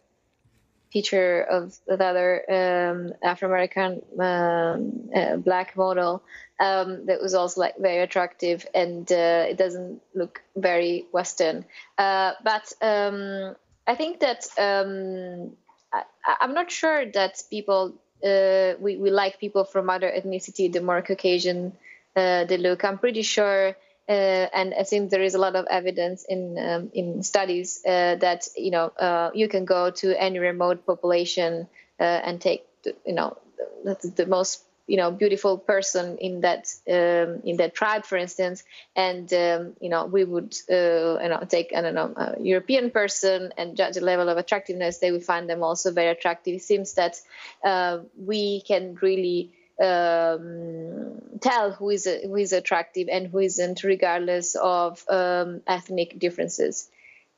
feature of the other um, Afro American um, uh, black model um, that was also like very attractive and uh, it doesn't look very Western. Uh, but um, I think that um, I, am not sure that people uh, we, we like people from other ethnicity, the more Caucasian uh, they look. I'm pretty sure uh, and I think there is a lot of evidence in um, in studies uh, that you know you can go to any remote population and take you know the, the most you know beautiful person in that um, in that tribe for instance. And um, you know we would uh, you know take i don't know a european person and judge the level of attractiveness. They would find them also very attractive. It seems that uh, we can really um, tell who is who is attractive and who isn't, regardless of um, ethnic differences.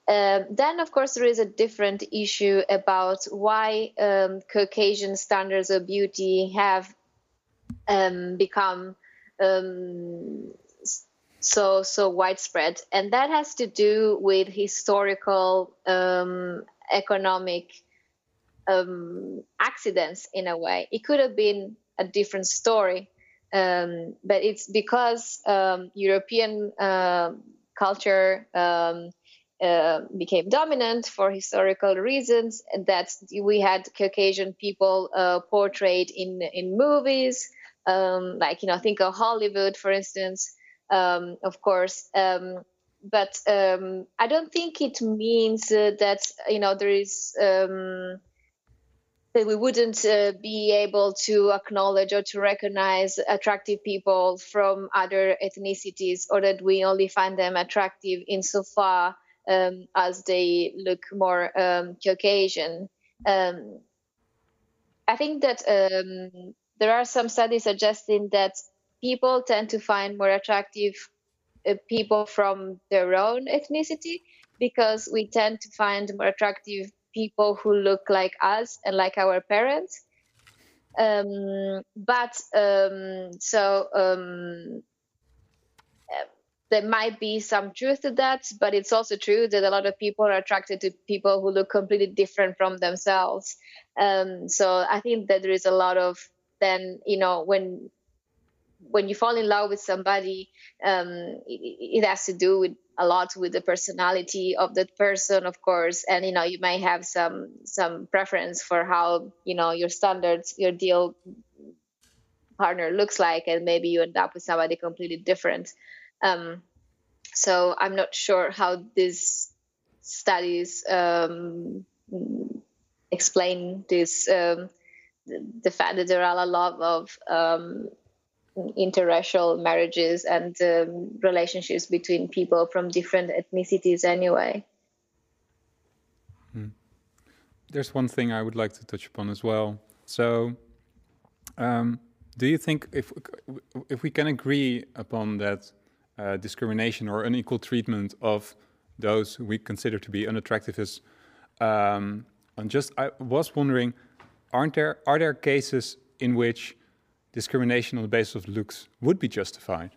Uh, then, of course, there is a different issue about why um, Caucasian standards of beauty have um, become um, so so widespread, and that has to do with historical, um, economic accidents in a way. It could have been a different story. Um, but it's because um, European uh, culture um, uh, became dominant for historical reasons that we had Caucasian people uh, portrayed in in movies, um, like you know, think of Hollywood, for instance, um, of course. Um, but I don't think it means uh, that you know there is that we wouldn't uh, be able to acknowledge or to recognize attractive people from other ethnicities, or that we only find them attractive insofar um, as they look more um, Caucasian. Um, I think that um, there are some studies suggesting that people tend to find more attractive uh, people from their own ethnicity because we tend to find more attractive people who look like us and like our parents. Um, but um, so um, there might be some truth to that, but it's also true that a lot of people are attracted to people who look completely different from themselves. Um, so I think that there is a lot of then you know when when you fall in love with somebody, um, it, it, has to do with a lot with the personality of that person, of course, and you know you may have some some preference for how you know your standards, your deal partner looks like, and maybe you end up with somebody completely different. Um, so I'm not sure how these studies um, explain this. The fact that there are a lot of um, interracial marriages and um, relationships between people from different ethnicities anyway. Hmm. There's one thing I would like to touch upon as well. So, um, do you think if if we can agree upon that uh, discrimination or unequal treatment of those we consider to be unattractive is, um, just I was wondering, aren't there are there cases in which discrimination on the basis of looks would be justified?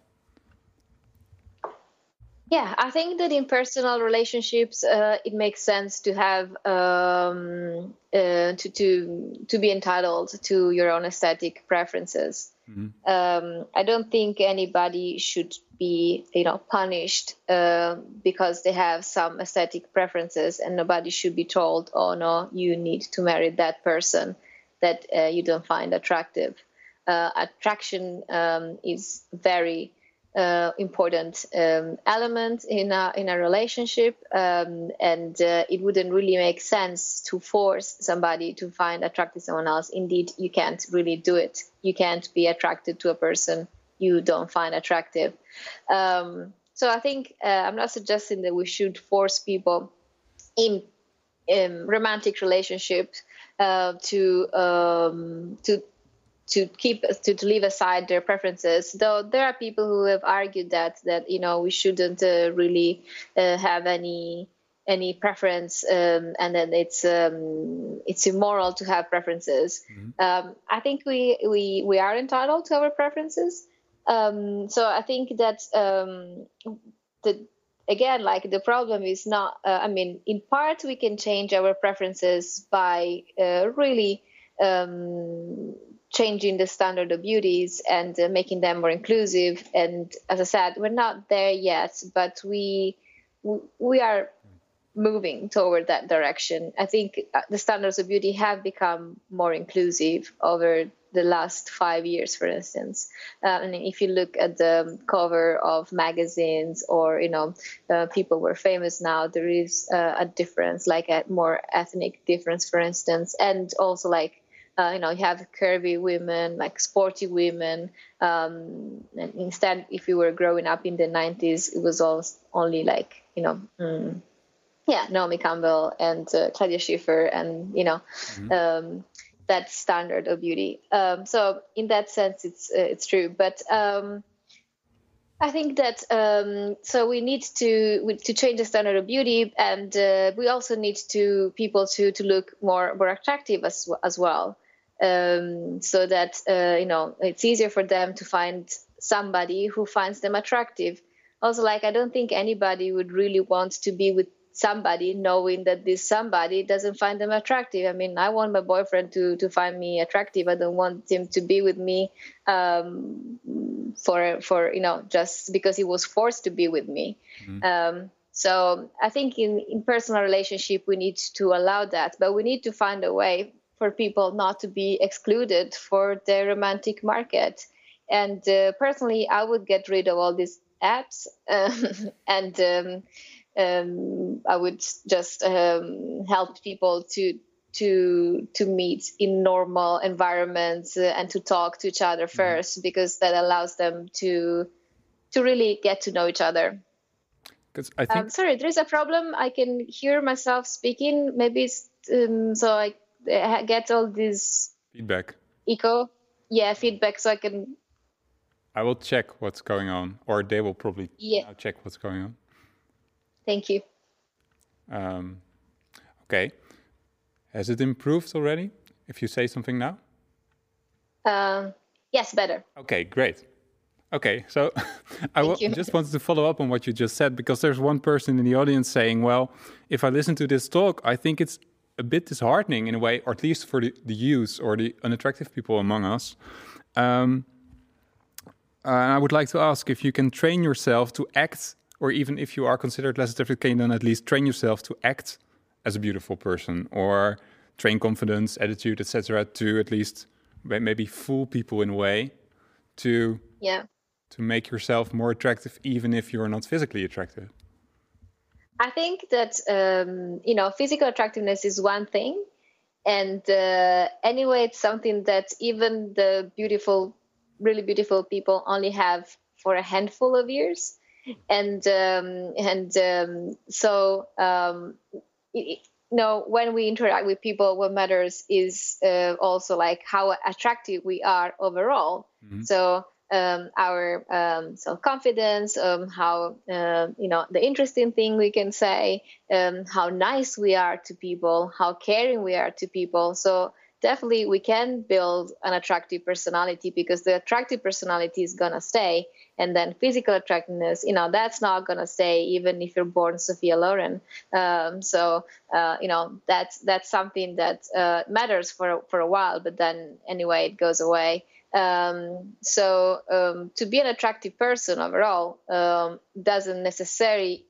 Yeah, I think that in personal relationships, uh, it makes sense to have um, uh, to to to be entitled to your own aesthetic preferences. Mm-hmm. Um, I don't think anybody should be, you know, punished uh, because they have some aesthetic preferences, and nobody should be told, "Oh no, you need to marry that person that uh, you don't find attractive." uh, attraction um, is very uh, important um, element in a in a relationship, um, and uh, it wouldn't really make sense to force somebody to find attractive someone else. Indeed, you can't really do it. You can't be attracted to a person you don't find attractive. Um, so I think uh, I'm not suggesting that we should force people in, in romantic relationships uh, to um, to to keep to, to leave aside their preferences. Though there are people who have argued that that you know we shouldn't uh, really uh, have any any preference um, and then it's um, it's immoral to have preferences. Mm-hmm. um, i think we, we we are entitled to our preferences. Um, so i think that um, the again like the problem is not uh, i mean in part we can change our preferences by uh, really um, changing the standard of beauties and uh, making them more inclusive. And as I said, we're not there yet, but we we are moving toward that direction. I think uh, the standards of beauty have become more inclusive over the last five years, for instance. Uh, and if you look at the cover of magazines or, you know, uh, people were famous now, there is uh, a difference, like a more ethnic difference, for instance, and also like uh, you know, you have curvy women, like sporty women. Um, and instead, if you were growing up in the 90s, it was all only like, you know, mm, yeah, Naomi Campbell and uh, Claudia Schiffer and, you know, mm-hmm. um, that standard of beauty. Um, so in that sense, it's, uh, it's true. But, um, I think that um, so we need to to change the standard of beauty, and uh, we also need to people to to look more more attractive as as well um, so that uh, you know it's easier for them to find somebody who finds them attractive. Also, like I don't think anybody would really want to be with somebody knowing that this somebody doesn't find them attractive. I mean, I want my boyfriend to to find me attractive. I don't want him to be with me um, for for you know just because he was forced to be with me. Mm-hmm. Um, so I think in in personal relationship we need to allow that, but we need to find a way for people not to be excluded for the romantic market. And uh, personally, I would get rid of all these apps um, and um, um, I would just um, help people to to to meet in normal environments uh, and to talk to each other 1st mm-hmm. because that allows them to to really get to know each other. Because I think, um, sorry, there is a problem. I can hear myself speaking. Maybe it's um, so I get all this feedback. Echo, yeah, feedback. So I can. I will check what's going on, or they will probably yeah. check what's going on. Thank you. Um, okay. Has it improved already? If you say something now? Um, yes, better. Okay, great. Okay, so I w- just wanted to follow up on what you just said because there's one person in the audience saying, well, if I listen to this talk, I think it's a bit disheartening in a way, or at least for the, the youth or the unattractive people among us. Um, uh, I would like to ask if you can train yourself to act, or even if you are considered less attractive, can you then at least train yourself to act as a beautiful person, or train confidence, attitude, etc., to at least maybe fool people in a way to yeah to make yourself more attractive, even if you're not physically attractive. I think that um, you know physical attractiveness is one thing, and uh, anyway, it's something that even the beautiful, really beautiful people only have for a handful of years, and um, and um, so um, it, you know when we interact with people, what matters is uh, also like how attractive we are overall. Mm-hmm. So um, our um, self confidence, um, how uh, you know the interesting thing we can say, um, how nice we are to people, how caring we are to people. So definitely we can build an attractive personality because the attractive personality is gonna stay, and then physical attractiveness, you know, that's not gonna stay even if you're born Sophia Loren. Um, so uh, you know that's that's something that uh, matters for for a while, but then anyway it goes away. Um, so um, to be an attractive person overall um, doesn't necessarily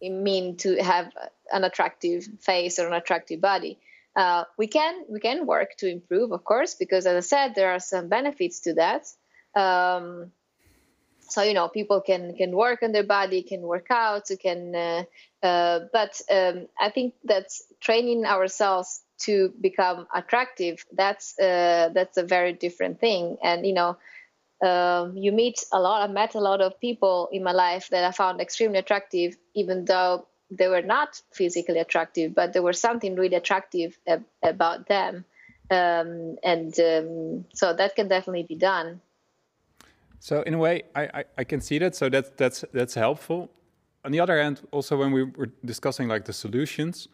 mean to have an attractive face or an attractive body. Uh, we can we can work to improve, of course, because as I said, there are some benefits to that. Um, so you know, people can can work on their body, can work out, can. Uh, uh, but um, I think that training ourselves to become attractive that's uh, that's a very different thing and you know um, you meet a lot i met a lot of people in my life that i found extremely attractive even though they were not physically attractive but there was something really attractive ab- about them. Um, and um, so that can definitely be done. So in a way I, I, I can see that. So that's that's that's helpful. On the other hand also when we were discussing like the solutions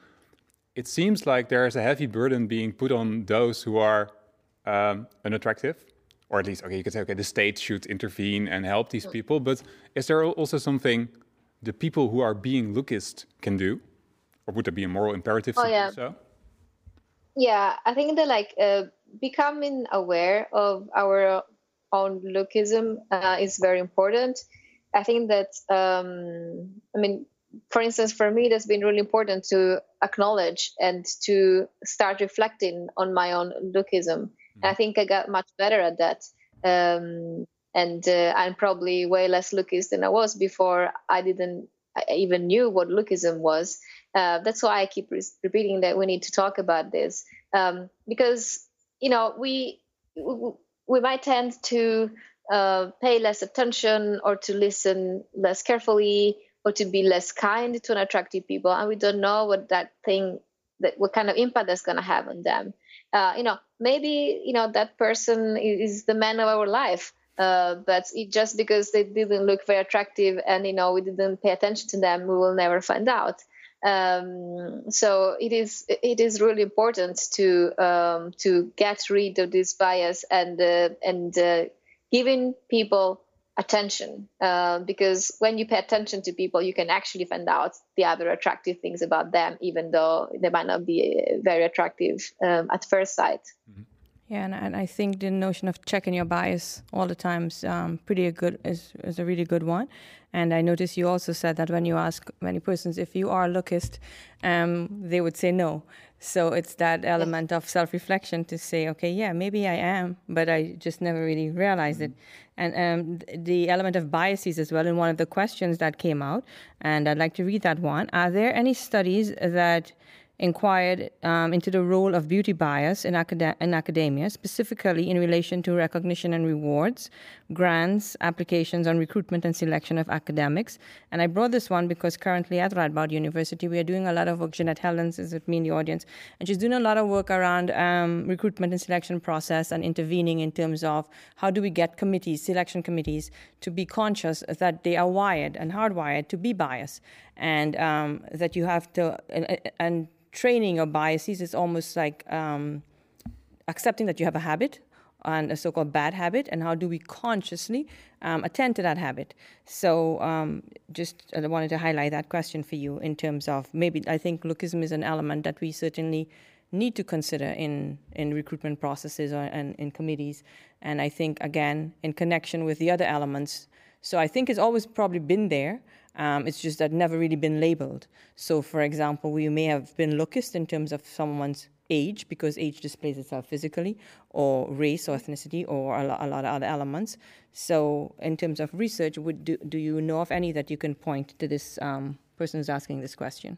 it seems like there is a heavy burden being put on those who are um, unattractive, or at least, okay, you could say, okay, the state should intervene and help these people. But is there also something the people who are being lookist can do, or would there be a moral imperative oh, to yeah. do so? Yeah, I think that like uh, becoming aware of our own lookism uh, is very important. I think that um, I mean for instance, for me, it has been really important to acknowledge and to start reflecting on my own lookism. Mm-hmm. I think I got much better at that. Um, and uh, I'm probably way less lookist than I was before I didn't even knew what lookism was. Uh, that's why I keep re- repeating that we need to talk about this. Um, because you know we we might tend to uh, pay less attention or to listen less carefully or to be less kind to unattractive people. And we don't know what that thing that what kind of impact that's going to have on them. Uh, you know maybe you know that person is the man of our life uh, but it, just because they didn't look very attractive and you know we didn't pay attention to them we will never find out. Um, so it is it is really important to um, to get rid of this bias and uh, and uh, giving people attention. Uh, because when you pay attention to people you can actually find out the other attractive things about them even though they might not be uh, very attractive um, at first sight. Mm-hmm. Yeah and, and, i think the notion of checking your bias all the time is um, pretty a good is, is a really good one and i noticed you also said that when you ask many persons if you are a lookist um, they would say no so it's that element of self reflection to say, okay, yeah, maybe I am, but I just never really realized it. And um, the element of biases as well in one of the questions that came out, and I'd like to read that one. Are there any studies that inquired um, into the role of beauty bias in, acad- in, academia, specifically in relation to recognition and rewards, grants, applications on recruitment and selection of academics. And I brought this one because currently at Radboud University, we are doing a lot of work. Jeanette Helens is with me in the audience, and she's doing a lot of work around um, recruitment and selection process and intervening in terms of how do we get committees, selection committees, to be conscious that they are wired and hardwired to be biased, and um, that you have to and, and training your biases is almost like um, accepting that you have a habit and a so-called bad habit, and how do we consciously um, attend to that habit? So, um, just I wanted to highlight that question for you in terms of maybe I think lookism is an element that we certainly need to consider in in recruitment processes or and in committees, and I think again in connection with the other elements. So I think it's always probably been there, um, it's just that never really been labeled. So, for example, we may have been lookist in terms of someone's age because age displays itself physically, or race or ethnicity, or a, lo- a lot of other elements. So, in terms of research, would do, do you know of any that you can point to this um, person who's asking this question?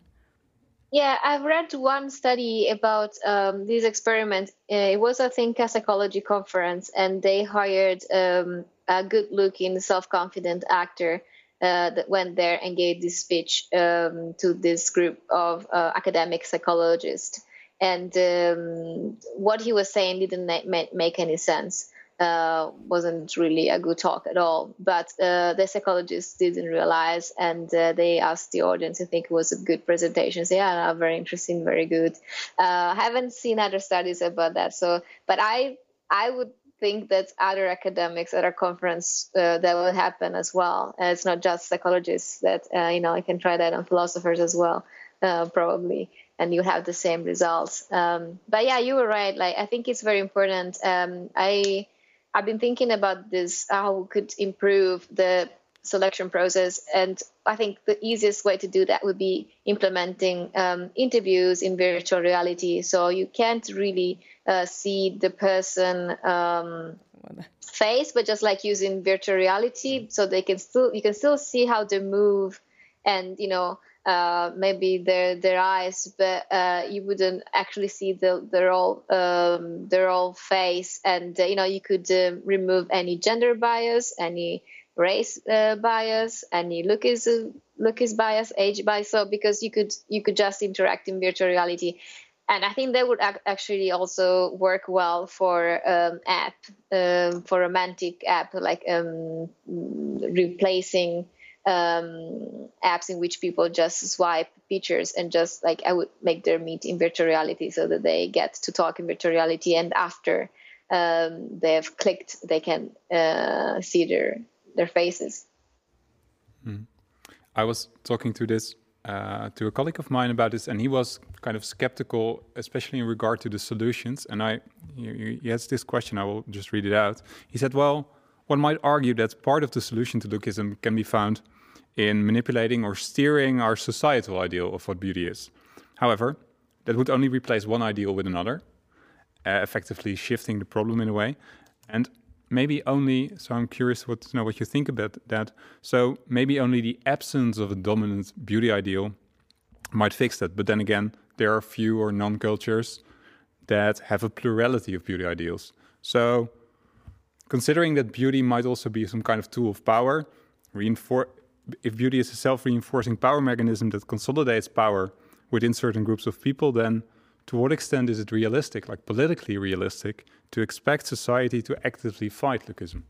Yeah, I've read one study about um, this experiment. Uh, it was, I think, a psychology conference, and they hired um, a good looking, self confident actor uh, that went there and gave this speech um, to this group of uh, academic psychologists. And um, what he was saying didn't ma- make any sense. Uh, wasn't really a good talk at all. But uh, the psychologists didn't realize, and uh, they asked the audience to think it was a good presentation. So yeah, very interesting, very good. Uh, I haven't seen other studies about that. So, but I I would think that other academics at our conference uh, that will happen as well. Uh, it's not just psychologists that uh, you know. I can try that on philosophers as well, uh, probably, and you have the same results. Um, but yeah, you were right. Like I think it's very important. Um, I I've been thinking about this how we could improve the selection process. And I think the easiest way to do that would be implementing um, interviews in virtual reality. So you can't really uh, see the person um, face, but just like using virtual reality, so they can still you can still see how they move, and you know. Uh, maybe their their eyes, but uh, you wouldn't actually see the, their all um, their all face, and uh, you know you could um, remove any gender bias, any race uh, bias, any look is look is bias, age bias. So because you could you could just interact in virtual reality, and I think that would ac- actually also work well for um, app um, for romantic app like um, replacing um, apps in which people just swipe pictures and just like I would make their meet in virtual reality so that they get to talk in virtual reality and after um, they've clicked they can uh, see their their faces. Mm. I was talking to this uh, to a colleague of mine about this, and he was kind of skeptical, especially in regard to the solutions. And I, he, he has this question. I will just read it out. He said, "Well, one might argue that part of the solution to lookism can be found in manipulating or steering our societal ideal of what beauty is. However, that would only replace one ideal with another, uh, effectively shifting the problem in a way. And maybe only so i'm curious what to know what you think about that. So maybe only the absence of a dominant beauty ideal might fix that. But then again there are few or non cultures that have a plurality of beauty ideals. So considering that beauty might also be some kind of tool of power reinforce if beauty is a self-reinforcing power mechanism that consolidates power within certain groups of people then to what extent is it realistic, like politically realistic, to expect society to actively fight lookism?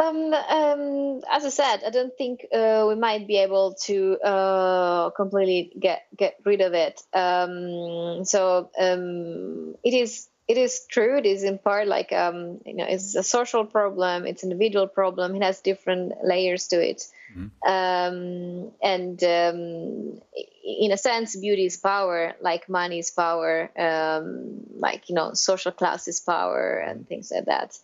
Um, um, as I said, I don't think uh, we might be able to uh, completely get get rid of it. Um, so um, it is it is true. It is in part like um, you know it's a social problem. It's an individual problem. It has different layers to it. Mm-hmm. Um, and um, in a sense, beauty is power, like money is power, um, like you know, social class is power, and things like that.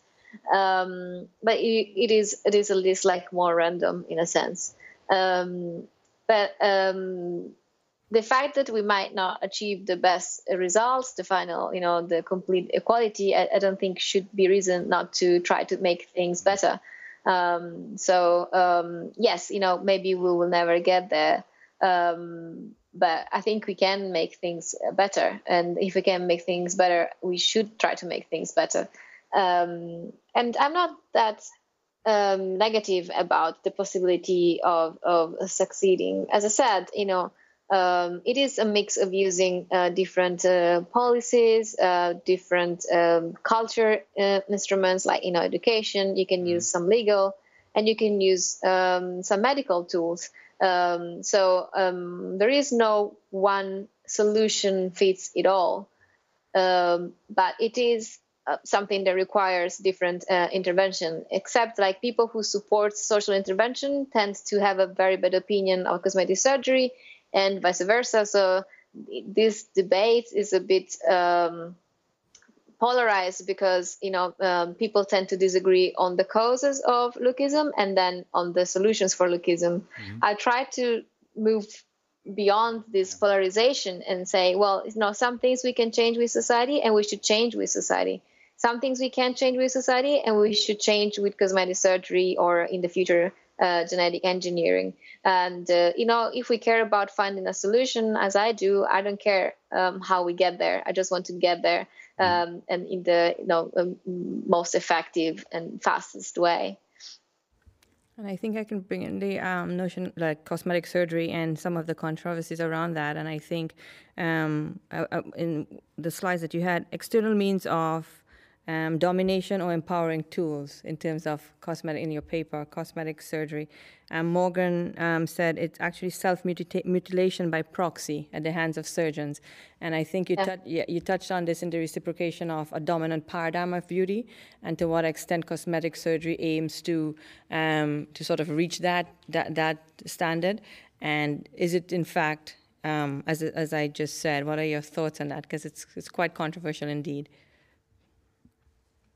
Um, but it, it is it is at least like more random in a sense. Um, but um, the fact that we might not achieve the best results, the final, you know, the complete equality, I, I don't think should be reason not to try to make things better. Um, so um, yes, you know, maybe we will never get there, um, but I think we can make things better. And if we can make things better, we should try to make things better. Um, and I'm not that um, negative about the possibility of, of succeeding. As I said, you know, um, it is a mix of using uh, different uh, policies, uh, different um, culture uh, instruments like you know education. You can use some legal, and you can use um, some medical tools. Um, so um, there is no one solution fits it all, um, but it is uh, something that requires different uh, intervention. Except like people who support social intervention tend to have a very bad opinion of cosmetic surgery, and vice versa. So this debate is a bit um, polarized because you know um, people tend to disagree on the causes of lookism and then on the solutions for lookism. Mm-hmm. I try to move beyond this polarization and say, well, you know, some things we can change with society and we should change with society. Some things we can't change with society and we should change with cosmetic surgery or in the future uh, genetic engineering. And uh, you know, if we care about finding a solution, as I do, I don't care um, how we get there. I just want to get there Mm-hmm. um, and in the you know um, most effective and fastest way. And I think I can bring in the um, notion like cosmetic surgery and some of the controversies around that. And I think um, uh, uh in the slides that you had, external means of um, domination or empowering tools in terms of cosmetic in your paper, cosmetic surgery. Um, Morgan um, said it's actually self mutilation by proxy at the hands of surgeons. And I think you, yeah. yeah, you touched on this in the reciprocation of a dominant paradigm of beauty and to what extent cosmetic surgery aims to, um, to sort of reach that, that, that standard. And is it in fact, um, as, as I just said, what are your thoughts on that? Because it's, it's quite controversial indeed.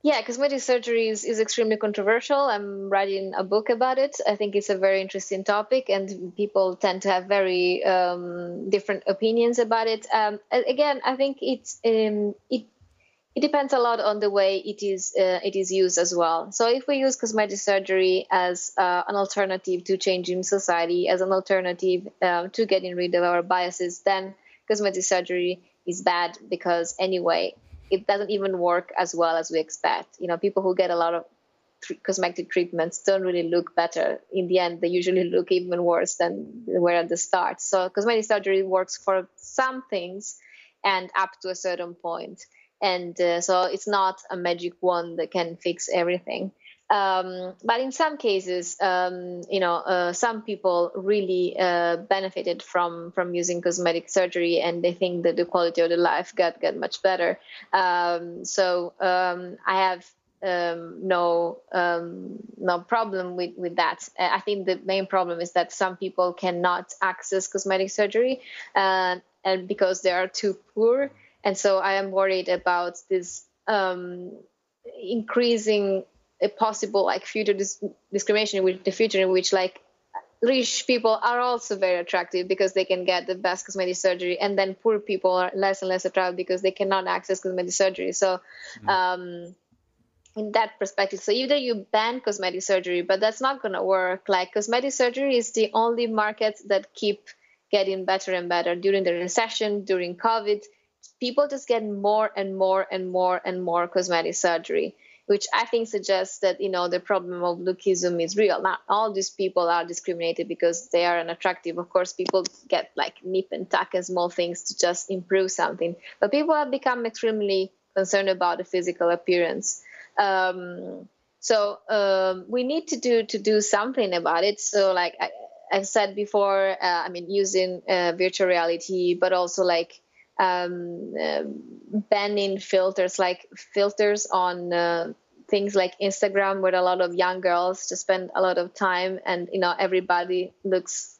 Yeah, cosmetic surgery is, is extremely controversial. I'm writing a book about it. I think it's a very interesting topic, and people tend to have very um, different opinions about it. Um, again, I think it's um, it it depends a lot on the way it is uh, it is used as well. So if we use cosmetic surgery as uh, an alternative to changing society, as an alternative uh, to getting rid of our biases, then cosmetic surgery is bad because anyway it doesn't even work as well as we expect. You know, people who get a lot of cosmetic treatments don't really look better. In the end, they usually look even worse than they were at the start. So cosmetic surgery works for some things and up to a certain point. And uh, so it's not a magic wand that can fix everything. Um, but in some cases, um, you know, uh, some people really uh, benefited from from using cosmetic surgery, and they think that the quality of the life got got much better. Um, so um, I have um, no um, no problem with with that. I think the main problem is that some people cannot access cosmetic surgery, uh, and because they are too poor, and so I am worried about this increasing a possible like future dis- discrimination with the future in which like rich people are also very attractive because they can get the best cosmetic surgery and then poor people are less and less attractive because they cannot access cosmetic surgery. So mm-hmm. um, in that perspective so either you ban cosmetic surgery but that's not going to work. Like cosmetic surgery is the only market that keep getting better and better. During the recession during covid people just get more and more and more and more cosmetic surgery which I think suggests that you know the problem of lookism is real. Not all these people are discriminated because they are unattractive. Of course, people get like nip and tuck and small things to just improve something, but people have become extremely concerned about the physical appearance. Um, so um, we need to do to do something about it. So like I, have said before, uh, I mean using uh, virtual reality, but also like um, uh, banning filters like filters on uh, things like Instagram, where a lot of young girls just spend a lot of time, and you know everybody looks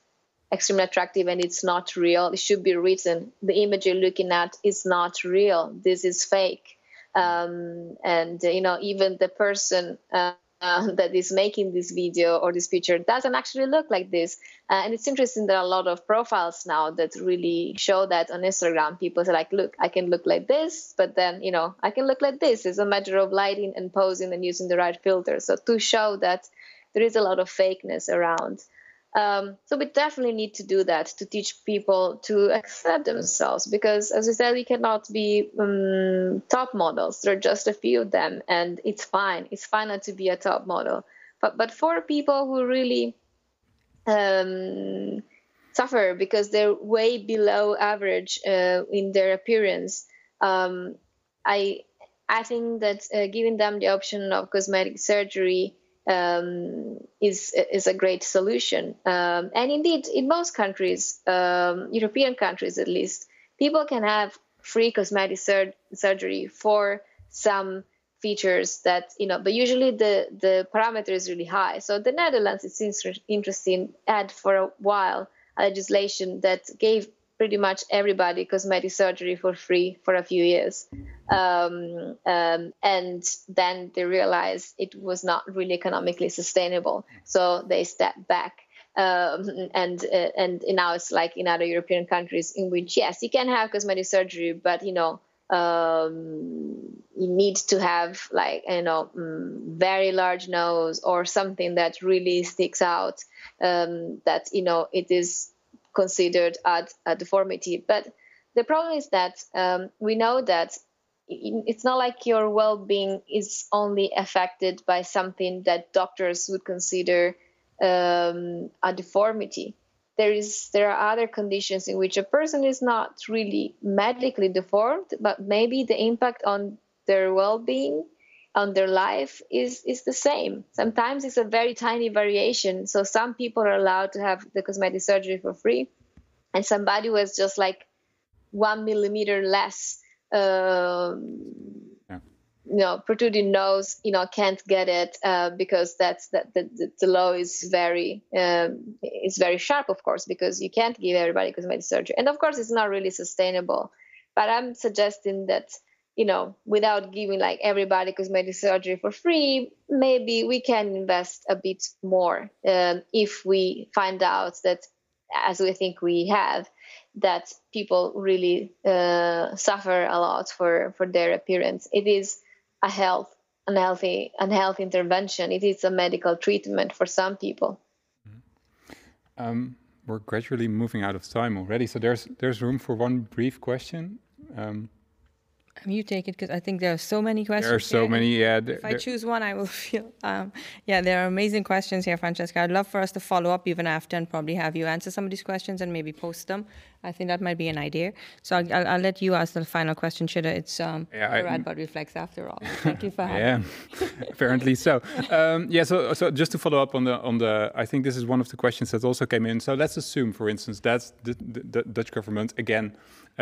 extremely attractive, and it's not real. It should be written: the image you're looking at is not real. This is fake. Um, and you know even the person. Uh, uh, that is making this video or this picture doesn't actually look like this. Uh, and it's interesting there are a lot of profiles now that really show that on Instagram. People say like, look, I can look like this, but then, you know, I can look like this. It's a matter of lighting and posing and using the right filter. So to show that there is a lot of fakeness around. Um, so we definitely need to do that to teach people to accept themselves because, as I said, we cannot be um, top models. There are just a few of them, and it's fine. It's fine not to be a top model. But but for people who really um, suffer because they're way below average uh, in their appearance, um, I I think that uh, giving them the option of cosmetic surgery um, is is a great solution. Um, and indeed, in most countries, um, European countries at least, people can have free cosmetic sur- surgery for some features that you know. But usually, the the parameter is really high. So the Netherlands, it seems interesting, had for a while a legislation that gave pretty much everybody cosmetic surgery for free for a few years. Um, um, and then they realized it was not really economically sustainable. So they stepped back. Um, and uh, and now it's like in other European countries in which yes you can have cosmetic surgery but you know um, you need to have like you know mm, very large nose or something that really sticks out um, that you know it is considered a, a deformity. But the problem is that um, we know that it's not like your well-being is only affected by something that doctors would consider um, a deformity. There is there are other conditions in which a person is not really medically deformed, but maybe the impact on their well-being on their life is is the same. Sometimes it's a very tiny variation. So some people are allowed to have the cosmetic surgery for free, and somebody was just like one millimeter less. Um, yeah. You know, protruding nose, you know, can't get it uh, because that's that the, the law is very um, is very sharp, of course, because you can't give everybody cosmetic surgery, and of course, it's not really sustainable. But I'm suggesting that you know, without giving like everybody cosmetic surgery for free, maybe we can invest a bit more um, if we find out that, as we think we have, that people really uh, suffer a lot for for their appearance. It is a health unhealthy unhealthy intervention. It is a medical treatment for some people. Mm-hmm. Um, we're gradually moving out of time already, so there's there's room for one brief question. Um, you take it because I think there are so many questions. There are so here. many. Yeah. If I choose one, I will feel. Um, yeah, there are amazing questions here, Francesca. I'd love for us to follow up even after and probably have you answer some of these questions and maybe post them. I think that might be an idea. So I'll, I'll, I'll let you ask the final question, Shida. It's um, yeah, I, Radboud Reflects after all. Thank you for having. Yeah, apparently so. Um, yeah, so so just to follow up on the on the, I think this is one of the questions that also came in. So let's assume, for instance, that the, the, the Dutch government again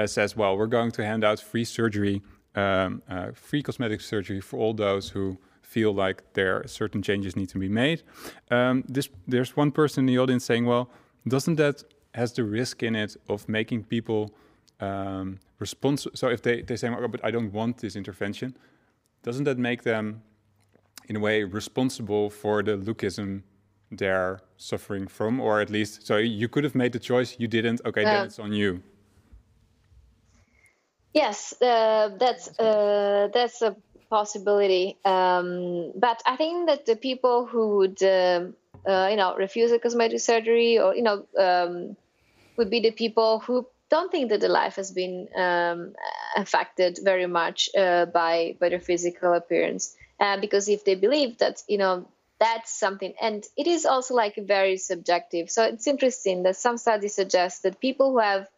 says, well, we're going to hand out free surgery um, uh, free cosmetic surgery for all those who feel like there certain changes need to be made. Um, this, there's one person in the audience saying, well, doesn't that has the risk in it of making people um, responsible? So if they, they say, oh, but I don't want this intervention, doesn't that make them, in a way, responsible for the lookism they're suffering from? Or at least, so you could have made the choice, you didn't, okay, then it's on you. Yes, uh, that's uh, that's a possibility. Um, but I think that the people who would, uh, uh, you know, refuse a cosmetic surgery, or you know, um, would be the people who don't think that the life has been um, affected very much uh, by by their physical appearance. Uh, because if they believe that, you know, that's something, and it is also like very subjective. So it's interesting that some studies suggest that people who have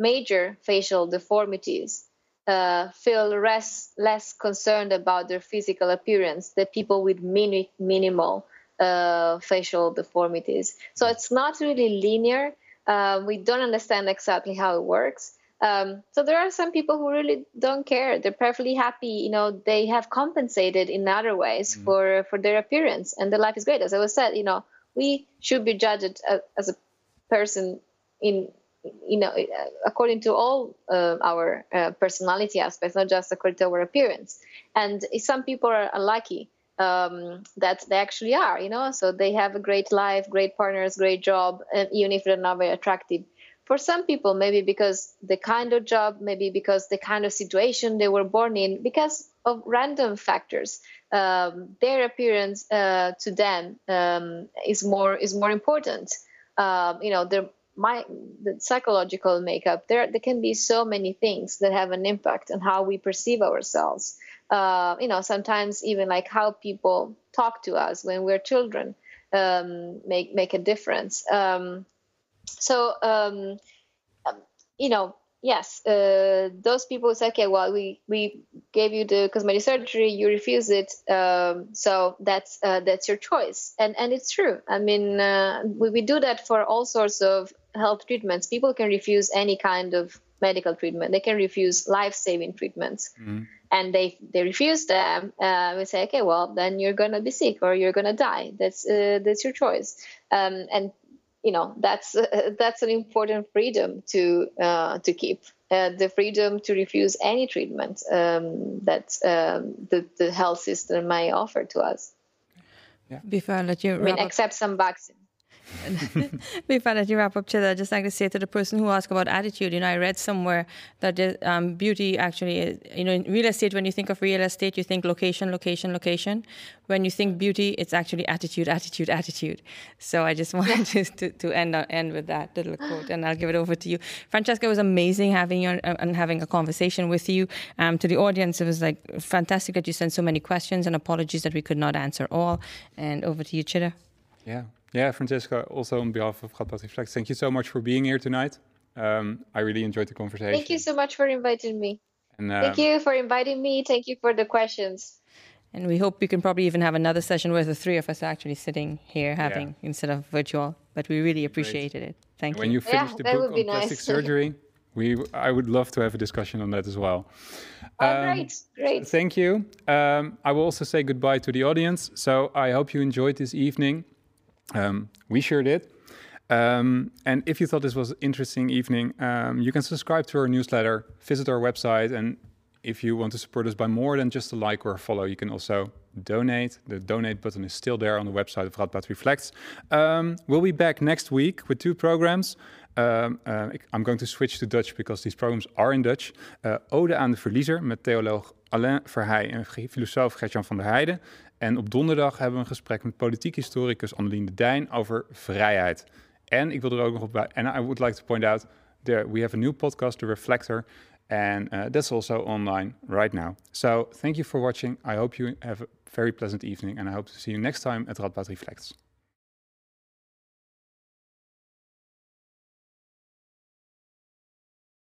major facial deformities uh, feel less less concerned about their physical appearance than people with mini, minimal uh, facial deformities. So it's not really linear. Uh, we don't understand exactly how it works. Um, so there are some people who really don't care. They're perfectly happy. You know, they have compensated in other ways mm. for for their appearance, and their life is great. As I was said, you know, we should be judged as, as a person in you know, according to all uh, our uh, personality aspects, not just according to our appearance. And some people are lucky um, that they actually are, you know, so they have a great life, great partners, great job, even if they're not very attractive. For some people, maybe because the kind of job, maybe because the kind of situation they were born in, because of random factors, um, their appearance uh, to them um, is more is more important. um, you know, there my the psychological makeup there there can be so many things that have an impact on how we perceive ourselves. Uh, you know sometimes even like how people talk to us when we're children um, make make a difference. Um, so um, um you know yes, uh, those people say, okay, well, we, we gave you the cosmetic surgery, you refuse it, um, so that's uh, that's your choice, and and it's true. I mean, uh, we, we do that for all sorts of health treatments. People can refuse any kind of medical treatment. They can refuse life-saving treatments, mm-hmm. and they they refuse them. Uh, we say, okay, well, then you're gonna be sick or you're gonna die. That's uh, that's your choice. Um, and you know that's uh, that's an important freedom to uh, to keep uh, the freedom to refuse any treatment um, that um, the, the health system may offer to us. Yeah. Before I let you, I mean, except some vaccine. Before that you wrap up, Chida, I'd just like to say to the person who asked about attitude, you know, I read somewhere that um, beauty actually is, you know, in real estate, when you think of real estate, you think location, location, location. When you think beauty, it's actually attitude, attitude, attitude. So I just wanted to, to, to end, on, end with that little quote, and I'll give it over to you. Francesca, it was amazing having you uh, and having a conversation with you. Um, to the audience, it was like fantastic that you sent so many questions, and apologies that we could not answer all. And over to you, Chida. Yeah. Yeah, Francesca, also on behalf of Radboud Flex, thank you so much for being here tonight. Um, I really enjoyed the conversation. Thank you so much for inviting me. And, uh, thank you for inviting me. Thank you for the questions. And we hope we can probably even have another session where the three of us are actually sitting here having yeah. instead of virtual. But we really appreciated Great. it. Thank when you. When you finish yeah, the book on plastic surgery, we I would love to have a discussion on that as well. Oh, um, great, great. Thank you. Um, I will also say goodbye to the audience. So I hope you enjoyed this evening. Um, we sure did. Um, and if you thought this was an interesting evening, um, you can subscribe to our newsletter, visit our website, and if you want to support us by more than just a like or a follow, you can also donate. The donate button is still there on the website of Radboud Reflects. Um, we'll be back next week with two programs. Um, uh, I'm going to switch to Dutch because these programs are in Dutch. Uh, Ode aan de Verliezer met theoloog Alain Verheij en filosoof Gertjan van der Heijden. En op donderdag hebben we een gesprek met politiek historicus Annelien de Dijn over vrijheid. En ik wil er ook nog op bij. En I would like to point out that we have a new podcast, The Reflector, and uh, that's also online right now. So thank you for watching. I hope you have a very pleasant evening, and I hope to see you next time at Radboud Reflects.